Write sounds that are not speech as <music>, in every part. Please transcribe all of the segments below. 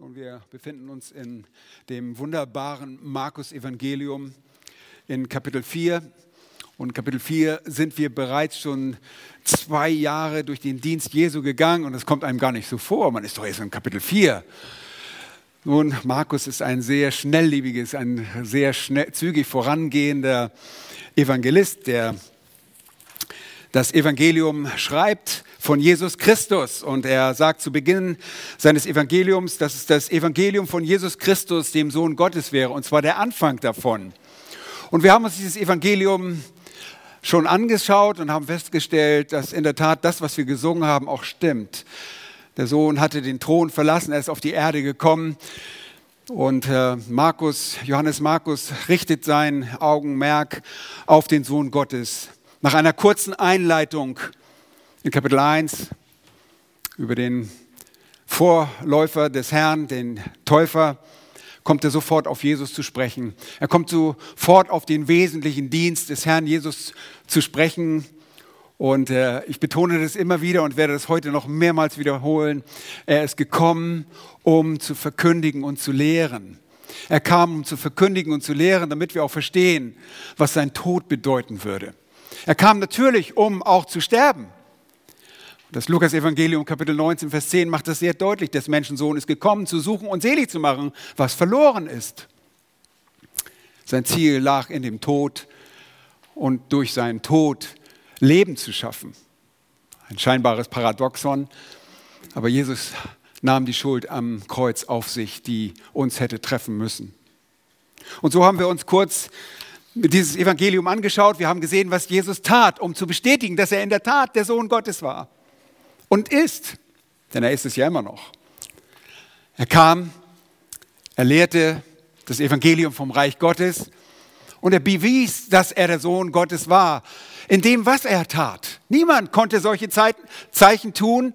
Und wir befinden uns in dem wunderbaren Markus-Evangelium in Kapitel 4. Und Kapitel 4 sind wir bereits schon zwei Jahre durch den Dienst Jesu gegangen und es kommt einem gar nicht so vor. Man ist doch erst in Kapitel 4. Nun, Markus ist ein sehr schnelllebiges, ein sehr schnell, zügig vorangehender Evangelist, der das Evangelium schreibt von Jesus Christus. Und er sagt zu Beginn seines Evangeliums, dass es das Evangelium von Jesus Christus, dem Sohn Gottes wäre, und zwar der Anfang davon. Und wir haben uns dieses Evangelium schon angeschaut und haben festgestellt, dass in der Tat das, was wir gesungen haben, auch stimmt. Der Sohn hatte den Thron verlassen, er ist auf die Erde gekommen. Und äh, Markus, Johannes Markus richtet sein Augenmerk auf den Sohn Gottes. Nach einer kurzen Einleitung in Kapitel 1 über den Vorläufer des Herrn, den Täufer, kommt er sofort auf Jesus zu sprechen. Er kommt sofort auf den wesentlichen Dienst des Herrn Jesus zu sprechen. Und äh, ich betone das immer wieder und werde das heute noch mehrmals wiederholen. Er ist gekommen, um zu verkündigen und zu lehren. Er kam, um zu verkündigen und zu lehren, damit wir auch verstehen, was sein Tod bedeuten würde. Er kam natürlich, um auch zu sterben. Das Lukas-Evangelium, Kapitel 19, Vers 10 macht das sehr deutlich. Der Menschensohn ist gekommen, zu suchen und selig zu machen, was verloren ist. Sein Ziel lag in dem Tod und durch seinen Tod Leben zu schaffen. Ein scheinbares Paradoxon, aber Jesus nahm die Schuld am Kreuz auf sich, die uns hätte treffen müssen. Und so haben wir uns kurz dieses Evangelium angeschaut. Wir haben gesehen, was Jesus tat, um zu bestätigen, dass er in der Tat der Sohn Gottes war und ist, denn er ist es ja immer noch. Er kam, er lehrte das Evangelium vom Reich Gottes und er bewies, dass er der Sohn Gottes war, in dem, was er tat. Niemand konnte solche Zeichen tun,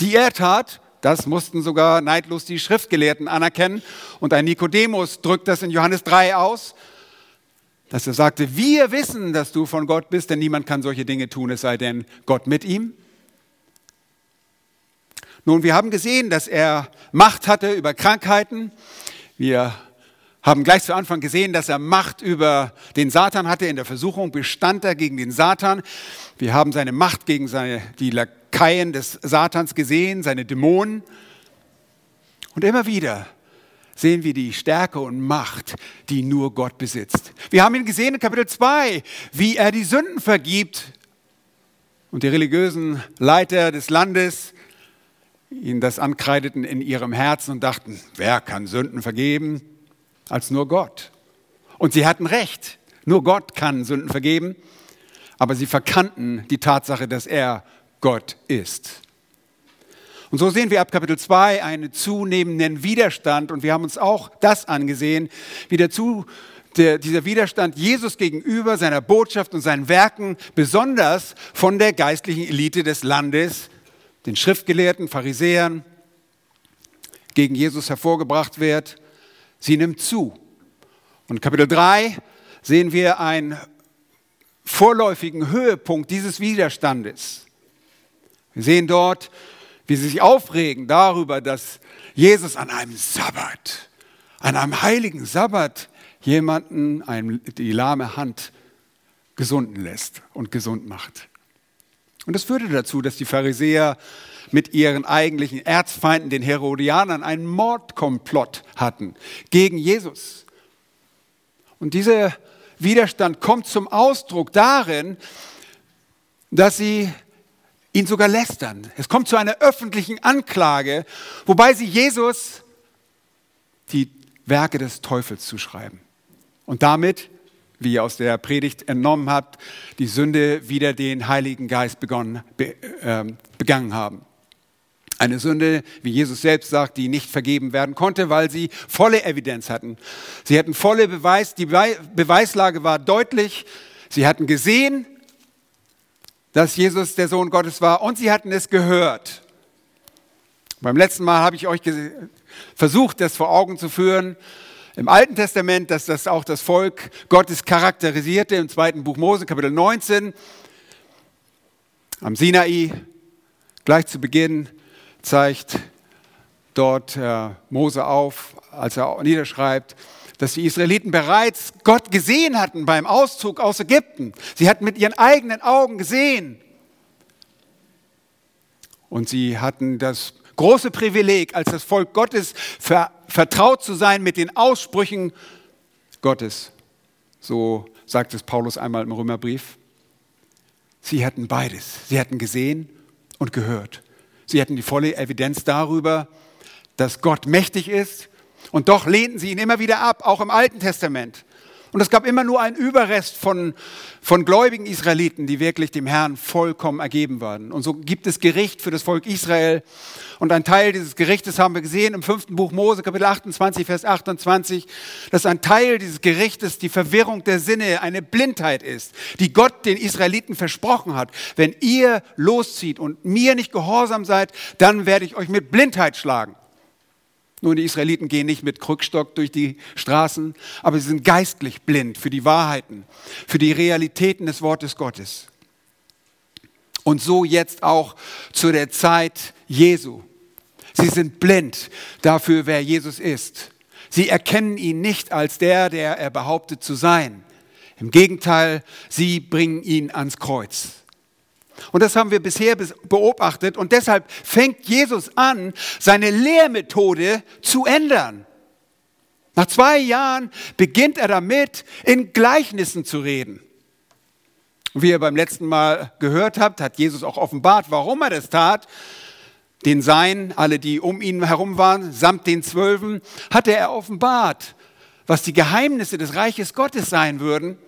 die er tat. Das mussten sogar neidlos die Schriftgelehrten anerkennen. Und ein Nikodemus drückt das in Johannes 3 aus, dass er sagte, wir wissen, dass du von Gott bist, denn niemand kann solche Dinge tun, es sei denn Gott mit ihm. Nun, wir haben gesehen, dass er Macht hatte über Krankheiten. Wir haben gleich zu Anfang gesehen, dass er Macht über den Satan hatte. In der Versuchung bestand er gegen den Satan. Wir haben seine Macht gegen seine, die Lakaien des Satans gesehen, seine Dämonen. Und immer wieder sehen wir die Stärke und Macht, die nur Gott besitzt. Wir haben ihn gesehen in Kapitel 2, wie er die Sünden vergibt und die religiösen Leiter des Landes ihnen das ankreideten in ihrem Herzen und dachten, wer kann Sünden vergeben als nur Gott? Und sie hatten recht, nur Gott kann Sünden vergeben, aber sie verkannten die Tatsache, dass er Gott ist. Und so sehen wir ab Kapitel 2 einen zunehmenden Widerstand und wir haben uns auch das angesehen, wie der zu, der, dieser Widerstand Jesus gegenüber seiner Botschaft und seinen Werken besonders von der geistlichen Elite des Landes den Schriftgelehrten, Pharisäern gegen Jesus hervorgebracht wird, sie nimmt zu. Und Kapitel 3 sehen wir einen vorläufigen Höhepunkt dieses Widerstandes. Wir sehen dort, wie sie sich aufregen darüber, dass Jesus an einem Sabbat, an einem heiligen Sabbat, jemanden die lahme Hand gesunden lässt und gesund macht. Und das führte dazu, dass die Pharisäer mit ihren eigentlichen Erzfeinden, den Herodianern, einen Mordkomplott hatten gegen Jesus. Und dieser Widerstand kommt zum Ausdruck darin, dass sie ihn sogar lästern. Es kommt zu einer öffentlichen Anklage, wobei sie Jesus die Werke des Teufels zuschreiben. Und damit wie ihr aus der Predigt entnommen habt, die Sünde wieder den Heiligen Geist begonnen, be, äh, begangen haben. Eine Sünde, wie Jesus selbst sagt, die nicht vergeben werden konnte, weil sie volle Evidenz hatten. Sie hatten volle Beweis, die Beweislage war deutlich. Sie hatten gesehen, dass Jesus der Sohn Gottes war und sie hatten es gehört. Beim letzten Mal habe ich euch versucht, das vor Augen zu führen im Alten Testament, dass das auch das Volk Gottes charakterisierte, im zweiten Buch Mose, Kapitel 19, am Sinai, gleich zu Beginn, zeigt dort äh, Mose auf, als er niederschreibt, dass die Israeliten bereits Gott gesehen hatten beim Auszug aus Ägypten. Sie hatten mit ihren eigenen Augen gesehen. Und sie hatten das große Privileg, als das Volk Gottes ver vertraut zu sein mit den Aussprüchen Gottes. So sagt es Paulus einmal im Römerbrief. Sie hatten beides. Sie hatten gesehen und gehört. Sie hatten die volle Evidenz darüber, dass Gott mächtig ist. Und doch lehnten sie ihn immer wieder ab, auch im Alten Testament. Und es gab immer nur einen Überrest von, von gläubigen Israeliten, die wirklich dem Herrn vollkommen ergeben waren. Und so gibt es Gericht für das Volk Israel. Und ein Teil dieses Gerichtes haben wir gesehen im fünften Buch Mose, Kapitel 28, Vers 28, dass ein Teil dieses Gerichtes die Verwirrung der Sinne, eine Blindheit ist, die Gott den Israeliten versprochen hat. Wenn ihr loszieht und mir nicht gehorsam seid, dann werde ich euch mit Blindheit schlagen. Nun, die Israeliten gehen nicht mit Krückstock durch die Straßen, aber sie sind geistlich blind für die Wahrheiten, für die Realitäten des Wortes Gottes. Und so jetzt auch zu der Zeit Jesu. Sie sind blind dafür, wer Jesus ist. Sie erkennen ihn nicht als der, der er behauptet zu sein. Im Gegenteil, sie bringen ihn ans Kreuz. Und das haben wir bisher beobachtet. Und deshalb fängt Jesus an, seine Lehrmethode zu ändern. Nach zwei Jahren beginnt er damit, in Gleichnissen zu reden. Wie ihr beim letzten Mal gehört habt, hat Jesus auch offenbart, warum er das tat. Den Sein, alle, die um ihn herum waren, samt den Zwölfen, hatte er offenbart, was die Geheimnisse des Reiches Gottes sein würden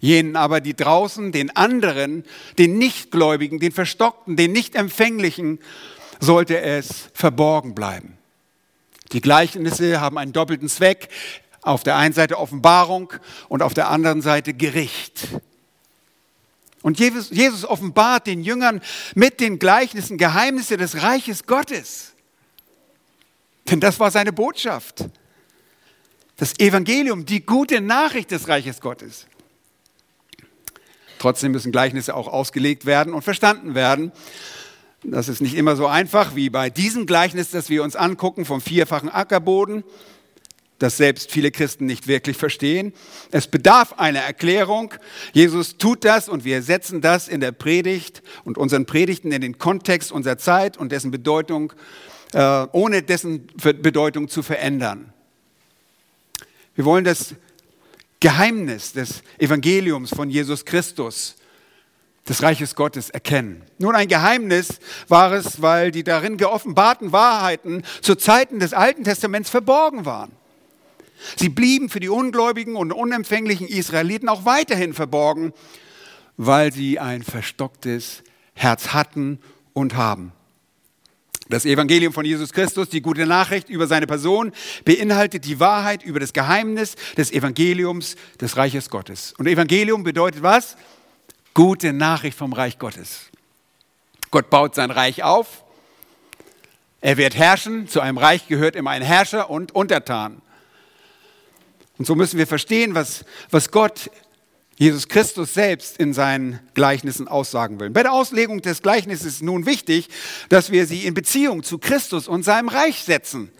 Jenen aber, die draußen, den anderen, den Nichtgläubigen, den Verstockten, den Nichtempfänglichen, sollte es verborgen bleiben. Die Gleichnisse haben einen doppelten Zweck. Auf der einen Seite Offenbarung und auf der anderen Seite Gericht. Und Jesus, Jesus offenbart den Jüngern mit den Gleichnissen Geheimnisse des Reiches Gottes. Denn das war seine Botschaft. Das Evangelium, die gute Nachricht des Reiches Gottes. Trotzdem müssen Gleichnisse auch ausgelegt werden und verstanden werden. Das ist nicht immer so einfach wie bei diesem Gleichnis, das wir uns angucken vom vierfachen Ackerboden, das selbst viele Christen nicht wirklich verstehen. Es bedarf einer Erklärung. Jesus tut das und wir setzen das in der Predigt und unseren Predigten in den Kontext unserer Zeit und dessen Bedeutung, äh, ohne dessen Bedeutung zu verändern. Wir wollen das Geheimnis des Evangeliums von Jesus Christus, des Reiches Gottes, erkennen. Nun, ein Geheimnis war es, weil die darin geoffenbarten Wahrheiten zu Zeiten des Alten Testaments verborgen waren. Sie blieben für die ungläubigen und unempfänglichen Israeliten auch weiterhin verborgen, weil sie ein verstocktes Herz hatten und haben. Das Evangelium von Jesus Christus, die gute Nachricht über seine Person, beinhaltet die Wahrheit über das Geheimnis des Evangeliums des Reiches Gottes. Und Evangelium bedeutet was? Gute Nachricht vom Reich Gottes. Gott baut sein Reich auf. Er wird herrschen. Zu einem Reich gehört immer ein Herrscher und Untertan. Und so müssen wir verstehen, was, was Gott Jesus Christus selbst in seinen Gleichnissen aussagen will. Bei der Auslegung des Gleichnisses ist nun wichtig, dass wir sie in Beziehung zu Christus und seinem Reich setzen.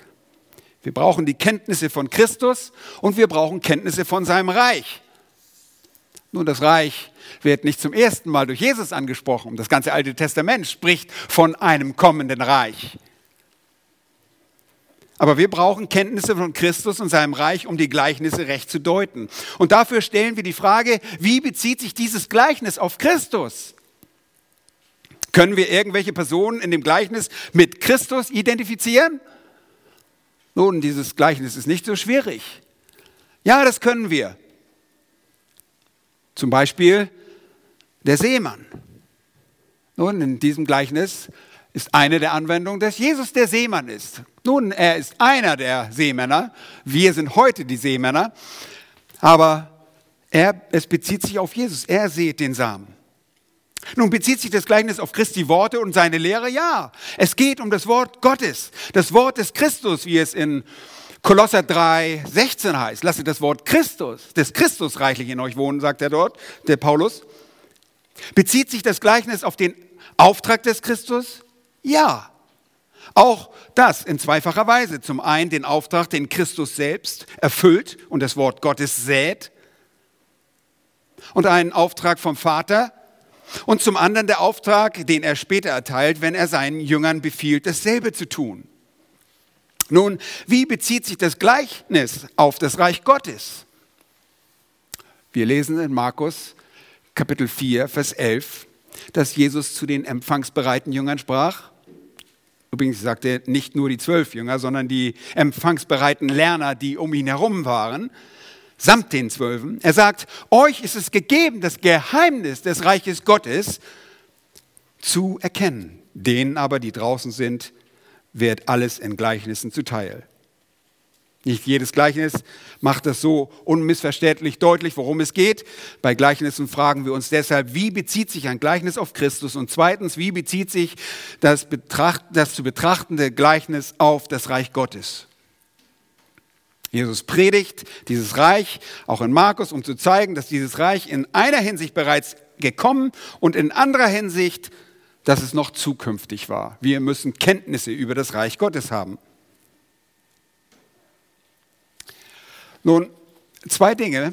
Wir brauchen die Kenntnisse von Christus und wir brauchen Kenntnisse von seinem Reich. Nun, das Reich wird nicht zum ersten Mal durch Jesus angesprochen. Das ganze Alte Testament spricht von einem kommenden Reich. Aber wir brauchen Kenntnisse von Christus und seinem Reich, um die Gleichnisse recht zu deuten. Und dafür stellen wir die Frage, wie bezieht sich dieses Gleichnis auf Christus? Können wir irgendwelche Personen in dem Gleichnis mit Christus identifizieren? Nun, dieses Gleichnis ist nicht so schwierig. Ja, das können wir. Zum Beispiel der Seemann. Nun, in diesem Gleichnis ist eine der Anwendungen, dass Jesus der Seemann ist. Nun, er ist einer der Seemänner. Wir sind heute die Seemänner. Aber er, es bezieht sich auf Jesus. Er sät den Samen. Nun bezieht sich das Gleichnis auf Christi Worte und seine Lehre? Ja. Es geht um das Wort Gottes, das Wort des Christus, wie es in Kolosser 3, 16 heißt. Lasst das Wort Christus, des Christus reichlich in euch wohnen, sagt er dort, der Paulus. Bezieht sich das Gleichnis auf den Auftrag des Christus? Ja. Auch das in zweifacher Weise. Zum einen den Auftrag, den Christus selbst erfüllt und das Wort Gottes sät. Und einen Auftrag vom Vater. Und zum anderen der Auftrag, den er später erteilt, wenn er seinen Jüngern befiehlt, dasselbe zu tun. Nun, wie bezieht sich das Gleichnis auf das Reich Gottes? Wir lesen in Markus Kapitel 4, Vers 11, dass Jesus zu den empfangsbereiten Jüngern sprach. Übrigens sagte er nicht nur die zwölf Jünger, sondern die empfangsbereiten Lerner, die um ihn herum waren, samt den Zwölfen. Er sagt, euch ist es gegeben, das Geheimnis des Reiches Gottes zu erkennen. Denen aber, die draußen sind, wird alles in Gleichnissen zuteil. Nicht jedes Gleichnis macht das so unmissverständlich deutlich, worum es geht. Bei Gleichnissen fragen wir uns deshalb, wie bezieht sich ein Gleichnis auf Christus? Und zweitens, wie bezieht sich das, Betracht, das zu betrachtende Gleichnis auf das Reich Gottes? Jesus predigt dieses Reich auch in Markus, um zu zeigen, dass dieses Reich in einer Hinsicht bereits gekommen und in anderer Hinsicht dass es noch zukünftig war. Wir müssen Kenntnisse über das Reich Gottes haben. Nun, zwei Dinge.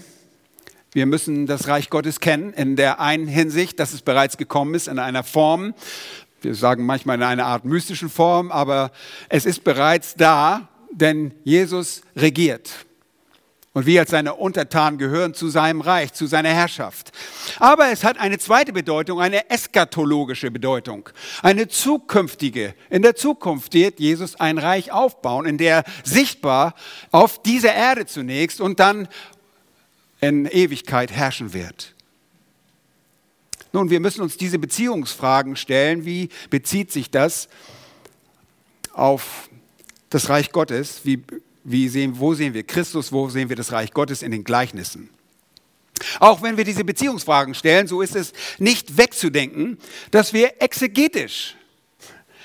Wir müssen das Reich Gottes kennen in der einen Hinsicht, dass es bereits gekommen ist in einer Form, wir sagen manchmal in einer Art mystischen Form, aber es ist bereits da, denn Jesus regiert. Und wir als seine Untertanen gehören zu seinem Reich, zu seiner Herrschaft. Aber es hat eine zweite Bedeutung, eine eskatologische Bedeutung, eine zukünftige. In der Zukunft wird Jesus ein Reich aufbauen, in der sichtbar auf dieser Erde zunächst und dann in Ewigkeit herrschen wird. Nun, wir müssen uns diese Beziehungsfragen stellen. Wie bezieht sich das auf das Reich Gottes? Wie wie sehen, wo sehen wir Christus, wo sehen wir das Reich Gottes in den Gleichnissen? Auch wenn wir diese Beziehungsfragen stellen, so ist es nicht wegzudenken, dass wir exegetisch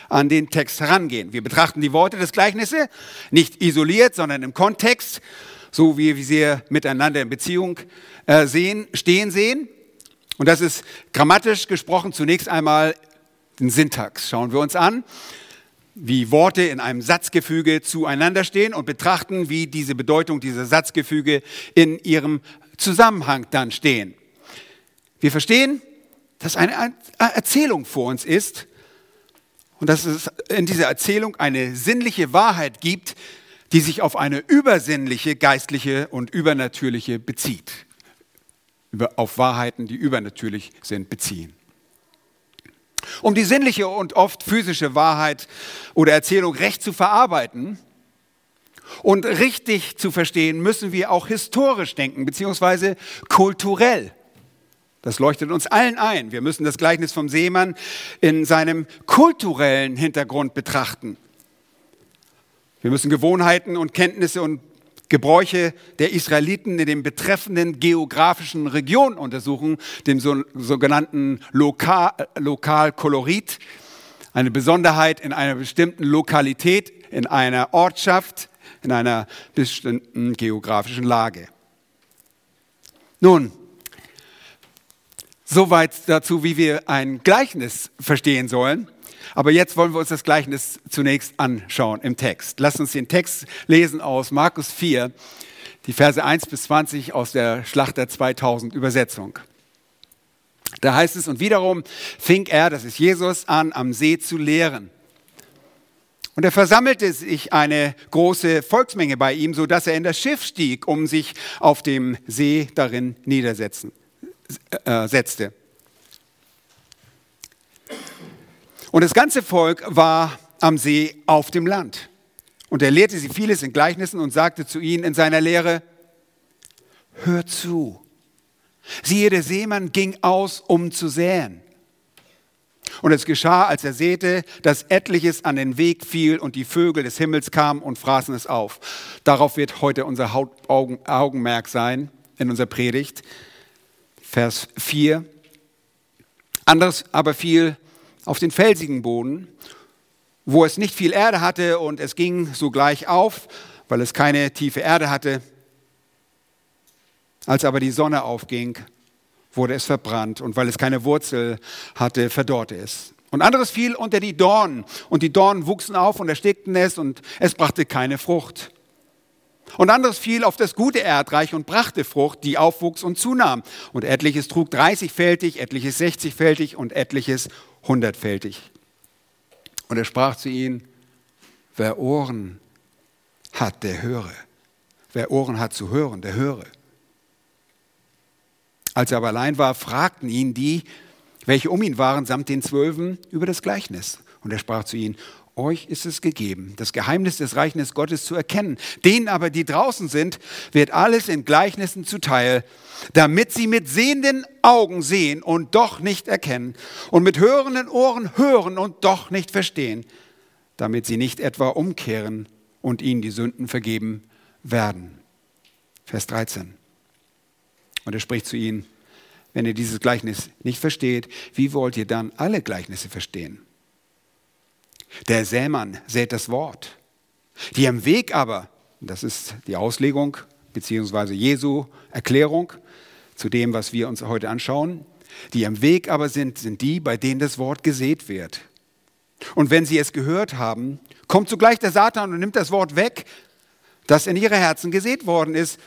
an den Text herangehen. Wir betrachten die Worte des Gleichnisses nicht isoliert, sondern im Kontext, so wie wir sie miteinander in Beziehung äh, sehen, stehen sehen. Und das ist grammatisch gesprochen zunächst einmal den Syntax. Schauen wir uns an wie Worte in einem Satzgefüge zueinander stehen und betrachten, wie diese Bedeutung dieser Satzgefüge in ihrem Zusammenhang dann stehen. Wir verstehen, dass eine Erzählung vor uns ist und dass es in dieser Erzählung eine sinnliche Wahrheit gibt, die sich auf eine übersinnliche, geistliche und übernatürliche bezieht. Auf Wahrheiten, die übernatürlich sind, beziehen. Um die sinnliche und oft physische Wahrheit oder Erzählung recht zu verarbeiten und richtig zu verstehen, müssen wir auch historisch denken, beziehungsweise kulturell. Das leuchtet uns allen ein. Wir müssen das Gleichnis vom Seemann in seinem kulturellen Hintergrund betrachten. Wir müssen Gewohnheiten und Kenntnisse und Gebräuche der Israeliten in den betreffenden geografischen Regionen untersuchen, dem sogenannten Lokal, Lokalkolorit, eine Besonderheit in einer bestimmten Lokalität, in einer Ortschaft, in einer bestimmten geografischen Lage. Nun, soweit dazu, wie wir ein Gleichnis verstehen sollen. Aber jetzt wollen wir uns das Gleichnis zunächst anschauen im Text. Lass uns den Text lesen aus Markus 4, die Verse 1 bis 20 aus der Schlachter 2000 Übersetzung. Da heißt es, und wiederum fing er, das ist Jesus, an, am See zu lehren. Und er versammelte sich eine große Volksmenge bei ihm, so dass er in das Schiff stieg, um sich auf dem See darin niedersetzen, äh, setzte. Und das ganze Volk war am See auf dem Land. Und er lehrte sie vieles in Gleichnissen und sagte zu ihnen in seiner Lehre, hört zu. Siehe, der Seemann ging aus, um zu säen. Und es geschah, als er säte, dass etliches an den Weg fiel und die Vögel des Himmels kamen und fraßen es auf. Darauf wird heute unser Augenmerk sein in unserer Predigt. Vers 4. Anderes aber fiel auf den felsigen Boden, wo es nicht viel Erde hatte und es ging sogleich auf, weil es keine tiefe Erde hatte. Als aber die Sonne aufging, wurde es verbrannt und weil es keine Wurzel hatte, verdorrte es. Und anderes fiel unter die Dornen. Und die Dornen wuchsen auf und erstickten es und es brachte keine Frucht. Und anderes fiel auf das gute Erdreich und brachte Frucht, die aufwuchs und zunahm. Und etliches trug dreißigfältig, etliches sechzigfältig und etliches hundertfältig. Und er sprach zu ihnen, wer Ohren hat, der höre. Wer Ohren hat zu hören, der höre. Als er aber allein war, fragten ihn die, welche um ihn waren, samt den Zwölfen, über das Gleichnis. Und er sprach zu ihnen, euch ist es gegeben, das Geheimnis des Reichnis Gottes zu erkennen. Denen aber, die draußen sind, wird alles in Gleichnissen zuteil, damit sie mit sehenden Augen sehen und doch nicht erkennen und mit hörenden Ohren hören und doch nicht verstehen, damit sie nicht etwa umkehren und ihnen die Sünden vergeben werden. Vers 13. Und er spricht zu ihnen, wenn ihr dieses Gleichnis nicht versteht, wie wollt ihr dann alle Gleichnisse verstehen? Der Sämann sät das Wort. Die am Weg aber, das ist die Auslegung beziehungsweise Jesu Erklärung zu dem, was wir uns heute anschauen, die am Weg aber sind, sind die, bei denen das Wort gesät wird. Und wenn sie es gehört haben, kommt zugleich der Satan und nimmt das Wort weg, das in ihre Herzen gesät worden ist.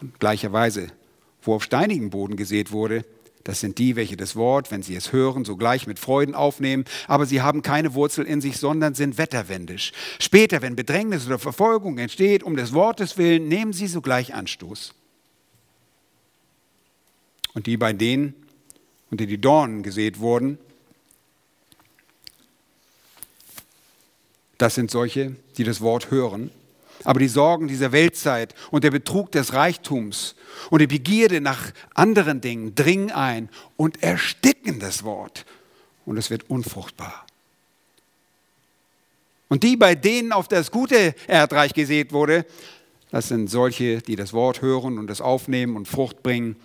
Und gleicherweise wo auf steinigen Boden gesät wurde, das sind die, welche das Wort, wenn sie es hören, sogleich mit Freuden aufnehmen, aber sie haben keine Wurzel in sich, sondern sind wetterwendisch. Später, wenn Bedrängnis oder Verfolgung entsteht, um des Wortes willen, nehmen sie sogleich Anstoß. Und die bei denen, unter die Dornen gesät wurden, das sind solche, die das Wort hören aber die Sorgen dieser Weltzeit und der Betrug des Reichtums und die Begierde nach anderen Dingen dringen ein und ersticken das Wort. Und es wird unfruchtbar. Und die, bei denen auf das gute Erdreich gesät wurde, das sind solche, die das Wort hören und es aufnehmen und Frucht bringen.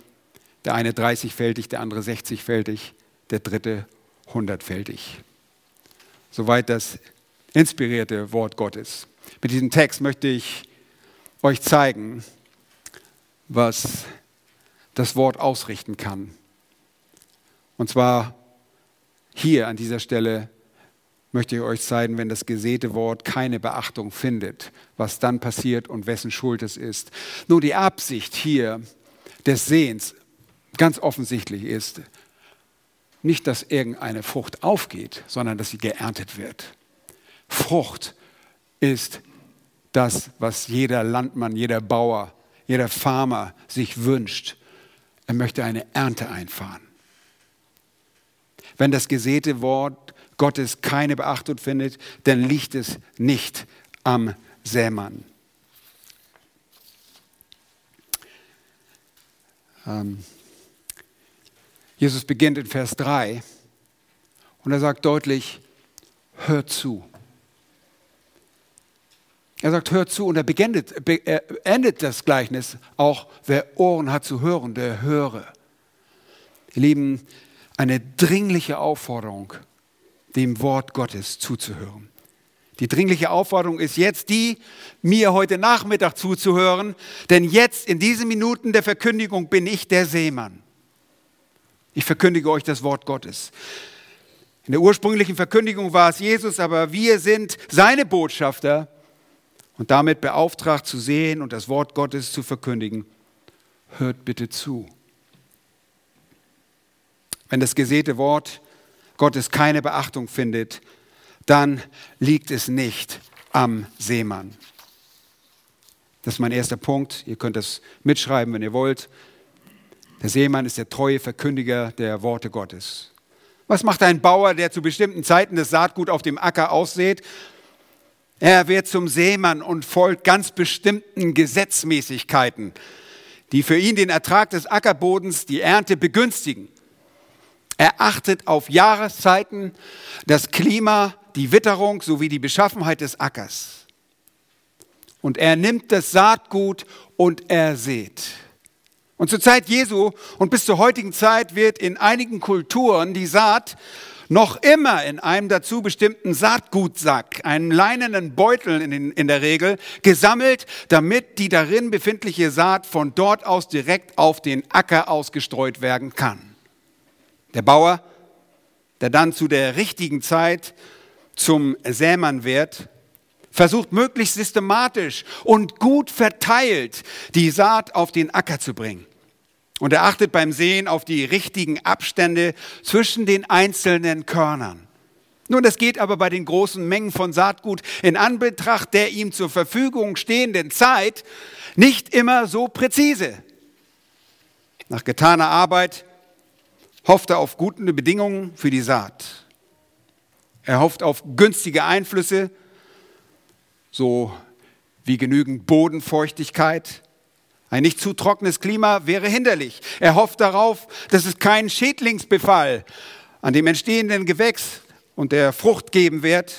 Der eine 30-fältig, der andere 60-fältig, der dritte 100-fältig. Soweit das inspirierte Wort Gottes. Mit diesem Text möchte ich euch zeigen, was das Wort ausrichten kann. Und zwar hier an dieser Stelle möchte ich euch zeigen, wenn das gesäte Wort keine Beachtung findet, was dann passiert und wessen Schuld es ist. Nur die Absicht hier des Sehens ganz offensichtlich ist, nicht, dass irgendeine Frucht aufgeht, sondern dass sie geerntet wird. Frucht ist das, was jeder Landmann, jeder Bauer, jeder Farmer sich wünscht. Er möchte eine Ernte einfahren. Wenn das gesäte Wort Gottes keine Beachtung findet, dann liegt es nicht am Sämann. Ähm, Jesus beginnt in Vers 3 und er sagt deutlich, hört zu. Er sagt, hört zu und er beendet, er endet das Gleichnis auch, wer Ohren hat zu hören, der höre. Ihr Lieben, eine dringliche Aufforderung, dem Wort Gottes zuzuhören. Die dringliche Aufforderung ist jetzt die, mir heute Nachmittag zuzuhören, denn jetzt in diesen Minuten der Verkündigung bin ich der Seemann. Ich verkündige euch das Wort Gottes. In der ursprünglichen Verkündigung war es Jesus, aber wir sind seine Botschafter und damit beauftragt zu sehen und das Wort Gottes zu verkündigen, hört bitte zu. Wenn das gesäte Wort Gottes keine Beachtung findet, dann liegt es nicht am Seemann. Das ist mein erster Punkt. Ihr könnt das mitschreiben, wenn ihr wollt. Der Seemann ist der treue Verkündiger der Worte Gottes. Was macht ein Bauer, der zu bestimmten Zeiten das Saatgut auf dem Acker aussät er wird zum Seemann und folgt ganz bestimmten Gesetzmäßigkeiten, die für ihn den Ertrag des Ackerbodens, die Ernte begünstigen. Er achtet auf Jahreszeiten, das Klima, die Witterung sowie die Beschaffenheit des Ackers. Und er nimmt das Saatgut und er sät. Und zur Zeit Jesu und bis zur heutigen Zeit wird in einigen Kulturen die Saat noch immer in einem dazu bestimmten Saatgutsack, einem leinenen Beutel in, den, in der Regel, gesammelt, damit die darin befindliche Saat von dort aus direkt auf den Acker ausgestreut werden kann. Der Bauer der dann zu der richtigen Zeit zum Sämann wird, versucht möglichst systematisch und gut verteilt die Saat auf den Acker zu bringen. Und er achtet beim Sehen auf die richtigen Abstände zwischen den einzelnen Körnern. Nun, das geht aber bei den großen Mengen von Saatgut in Anbetracht der ihm zur Verfügung stehenden Zeit nicht immer so präzise. Nach getaner Arbeit hofft er auf gute Bedingungen für die Saat. Er hofft auf günstige Einflüsse, so wie genügend Bodenfeuchtigkeit. Ein nicht zu trockenes Klima wäre hinderlich. Er hofft darauf, dass es keinen Schädlingsbefall an dem entstehenden Gewächs und der Frucht geben wird.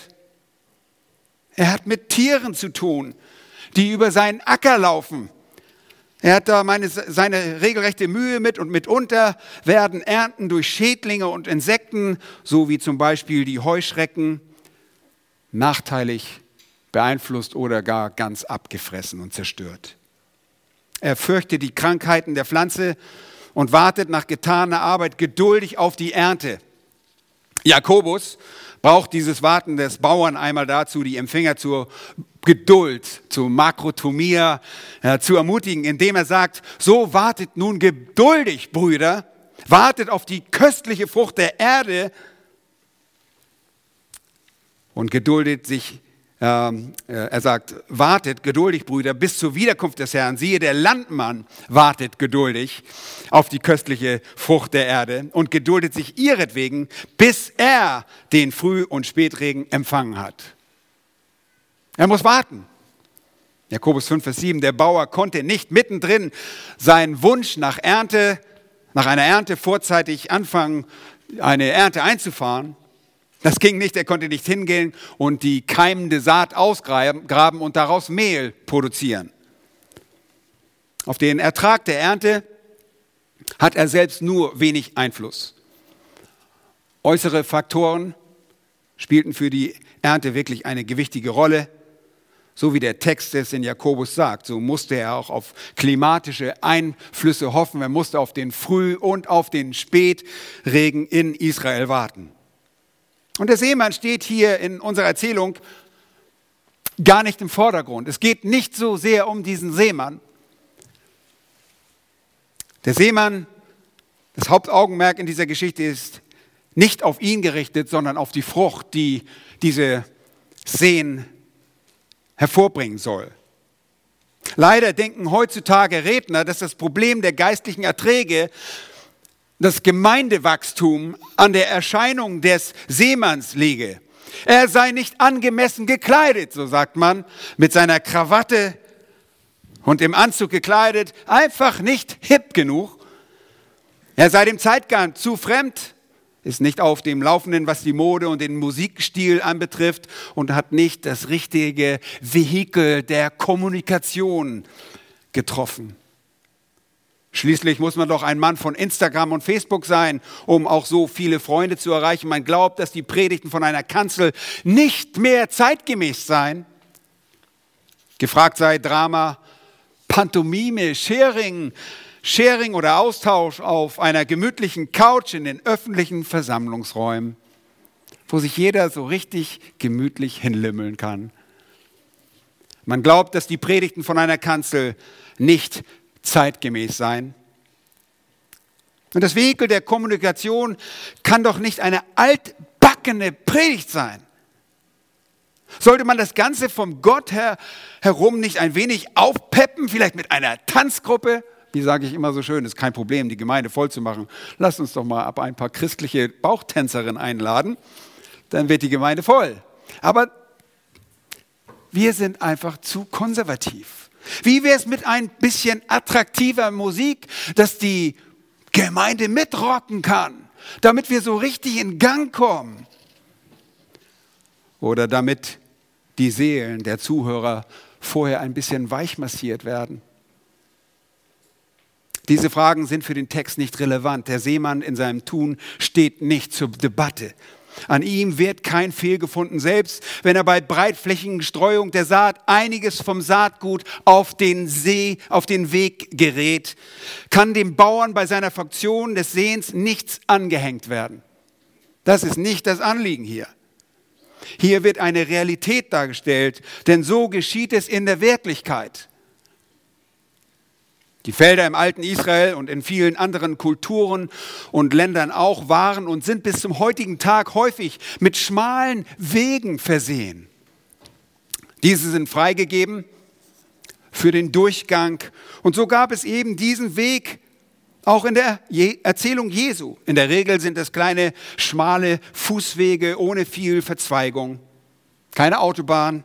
Er hat mit Tieren zu tun, die über seinen Acker laufen. Er hat da meine, seine regelrechte Mühe mit und mitunter werden Ernten durch Schädlinge und Insekten, so wie zum Beispiel die Heuschrecken, nachteilig beeinflusst oder gar ganz abgefressen und zerstört. Er fürchtet die Krankheiten der Pflanze und wartet nach getaner Arbeit geduldig auf die Ernte. Jakobus braucht dieses Warten des Bauern einmal dazu, die Empfänger zur Geduld, zur Makrotomia ja, zu ermutigen, indem er sagt, so wartet nun geduldig, Brüder, wartet auf die köstliche Frucht der Erde und geduldet sich äh, er sagt, wartet geduldig, Brüder, bis zur Wiederkunft des Herrn. Siehe, der Landmann wartet geduldig auf die köstliche Frucht der Erde und geduldet sich ihretwegen, bis er den Früh- und Spätregen empfangen hat. Er muss warten. Jakobus 5, Vers 7, der Bauer konnte nicht mittendrin seinen Wunsch nach Ernte, nach einer Ernte vorzeitig anfangen, eine Ernte einzufahren. Das ging nicht, er konnte nicht hingehen und die keimende Saat ausgraben und daraus Mehl produzieren. Auf den Ertrag der Ernte hat er selbst nur wenig Einfluss. Äußere Faktoren spielten für die Ernte wirklich eine gewichtige Rolle. So wie der Text es in Jakobus sagt, so musste er auch auf klimatische Einflüsse hoffen. Er musste auf den Früh- und auf den Spätregen in Israel warten. Und der Seemann steht hier in unserer Erzählung gar nicht im Vordergrund. Es geht nicht so sehr um diesen Seemann. Der Seemann, das Hauptaugenmerk in dieser Geschichte ist nicht auf ihn gerichtet, sondern auf die Frucht, die diese Seen hervorbringen soll. Leider denken heutzutage Redner, dass das Problem der geistlichen Erträge das Gemeindewachstum an der Erscheinung des Seemanns liege. Er sei nicht angemessen gekleidet, so sagt man, mit seiner Krawatte und im Anzug gekleidet, einfach nicht hip genug. Er sei dem Zeitgang zu fremd, ist nicht auf dem Laufenden, was die Mode und den Musikstil anbetrifft und hat nicht das richtige Vehikel der Kommunikation getroffen. Schließlich muss man doch ein Mann von Instagram und Facebook sein, um auch so viele Freunde zu erreichen. Man glaubt, dass die Predigten von einer Kanzel nicht mehr zeitgemäß seien. Gefragt sei Drama, Pantomime, Sharing, Sharing oder Austausch auf einer gemütlichen Couch in den öffentlichen Versammlungsräumen, wo sich jeder so richtig gemütlich hinlimmeln kann. Man glaubt, dass die Predigten von einer Kanzel nicht zeitgemäß sein. Und das Vehikel der Kommunikation kann doch nicht eine altbackene Predigt sein. Sollte man das Ganze vom Gott her herum nicht ein wenig aufpeppen, vielleicht mit einer Tanzgruppe? Wie sage ich immer so schön, ist kein Problem, die Gemeinde voll zu machen. Lasst uns doch mal ab ein paar christliche Bauchtänzerinnen einladen, dann wird die Gemeinde voll. Aber wir sind einfach zu konservativ. Wie wäre es mit ein bisschen attraktiver Musik, dass die Gemeinde mitrocken kann, damit wir so richtig in Gang kommen? Oder damit die Seelen der Zuhörer vorher ein bisschen weich massiert werden? Diese Fragen sind für den Text nicht relevant. Der Seemann in seinem Tun steht nicht zur Debatte. An ihm wird kein Fehl gefunden, selbst wenn er bei breitflächigen Streuung der Saat einiges vom Saatgut auf den See, auf den Weg gerät, kann dem Bauern bei seiner Funktion des Sehens nichts angehängt werden. Das ist nicht das Anliegen hier. Hier wird eine Realität dargestellt, denn so geschieht es in der Wirklichkeit. Die Felder im alten Israel und in vielen anderen Kulturen und Ländern auch waren und sind bis zum heutigen Tag häufig mit schmalen Wegen versehen. Diese sind freigegeben für den Durchgang und so gab es eben diesen Weg auch in der Erzählung Jesu. In der Regel sind es kleine, schmale Fußwege ohne viel Verzweigung, keine Autobahn,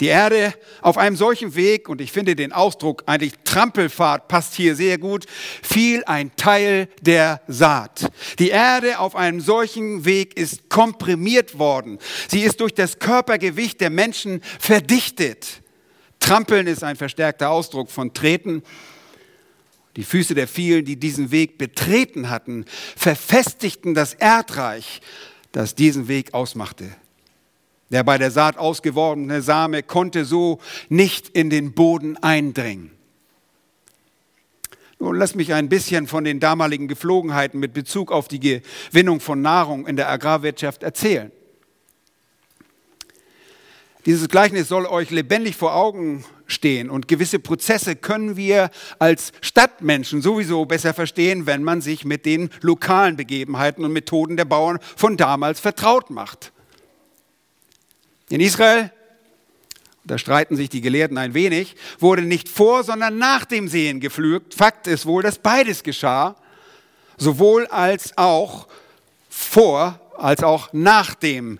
die Erde auf einem solchen Weg, und ich finde den Ausdruck eigentlich Trampelfahrt passt hier sehr gut, fiel ein Teil der Saat. Die Erde auf einem solchen Weg ist komprimiert worden. Sie ist durch das Körpergewicht der Menschen verdichtet. Trampeln ist ein verstärkter Ausdruck von Treten. Die Füße der vielen, die diesen Weg betreten hatten, verfestigten das Erdreich, das diesen Weg ausmachte. Der bei der Saat ausgeworbene Same konnte so nicht in den Boden eindringen. Nun lass mich ein bisschen von den damaligen Geflogenheiten mit Bezug auf die Gewinnung von Nahrung in der Agrarwirtschaft erzählen. Dieses Gleichnis soll euch lebendig vor Augen stehen und gewisse Prozesse können wir als Stadtmenschen sowieso besser verstehen, wenn man sich mit den lokalen Begebenheiten und Methoden der Bauern von damals vertraut macht. In Israel, da streiten sich die Gelehrten ein wenig, wurde nicht vor, sondern nach dem Sehen gepflügt. Fakt ist wohl, dass beides geschah, sowohl als auch vor, als auch nach dem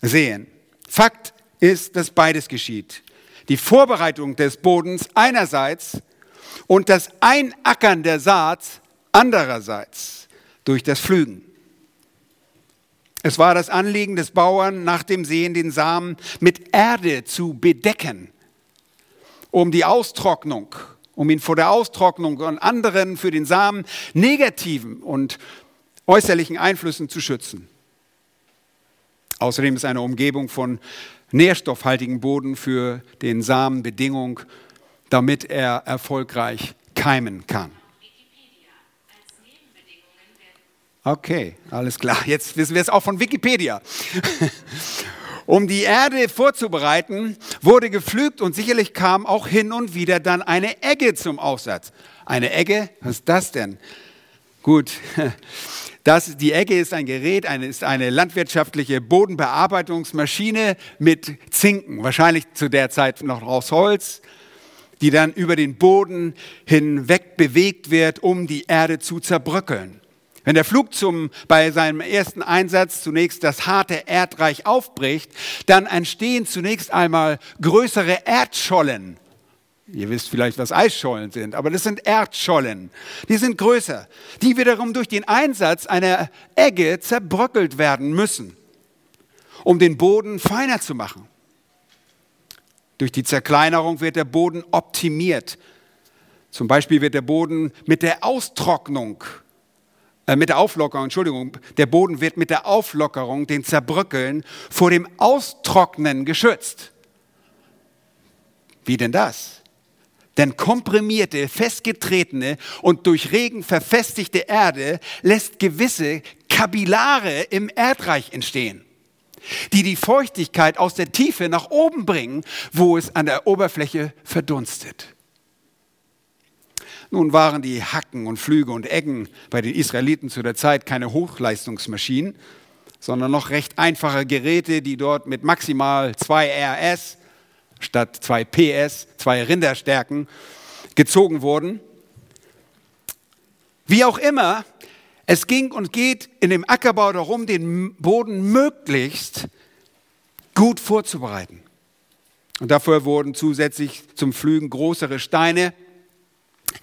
Sehen. Fakt ist, dass beides geschieht. Die Vorbereitung des Bodens einerseits und das Einackern der Saat andererseits durch das Pflügen. Es war das Anliegen des Bauern, nach dem Sehen den Samen mit Erde zu bedecken, um die Austrocknung, um ihn vor der Austrocknung und anderen für den Samen negativen und äußerlichen Einflüssen zu schützen. Außerdem ist eine Umgebung von nährstoffhaltigem Boden für den Samen Bedingung, damit er erfolgreich keimen kann. Okay, alles klar. Jetzt wissen wir es auch von Wikipedia. <laughs> Um die Erde vorzubereiten, wurde gepflügt und sicherlich kam auch hin und wieder dann eine Egge zum Aussatz. Eine Egge? Was ist das denn? Gut, <laughs> das, die Egge ist ein Gerät, eine, ist eine landwirtschaftliche Bodenbearbeitungsmaschine mit Zinken, wahrscheinlich zu der Zeit noch aus Holz, die dann über den Boden hinweg bewegt wird, um die Erde zu zerbröckeln. Wenn der Flug zum, bei seinem ersten Einsatz zunächst das harte Erdreich aufbricht, dann entstehen zunächst einmal größere Erdschollen. Ihr wisst vielleicht, was Eisschollen sind, aber das sind Erdschollen. Die sind größer, die wiederum durch den Einsatz einer Egge zerbröckelt werden müssen, um den Boden feiner zu machen. Durch die Zerkleinerung wird der Boden optimiert. Zum Beispiel wird der Boden mit der Austrocknung äh, mit der Auflockerung, Entschuldigung, der Boden wird mit der Auflockerung, den Zerbröckeln, vor dem Austrocknen geschützt. Wie denn das? Denn komprimierte, festgetretene und durch Regen verfestigte Erde lässt gewisse Kapillare im Erdreich entstehen, die die Feuchtigkeit aus der Tiefe nach oben bringen, wo es an der Oberfläche verdunstet. Nun waren die Hacken und Flüge und Eggen bei den Israeliten zu der Zeit keine Hochleistungsmaschinen, sondern noch recht einfache Geräte, die dort mit maximal 2 RS statt 2 PS, zwei Rinderstärken, gezogen wurden. Wie auch immer, es ging und geht in dem Ackerbau darum, den Boden möglichst gut vorzubereiten. Und dafür wurden zusätzlich zum Pflügen größere Steine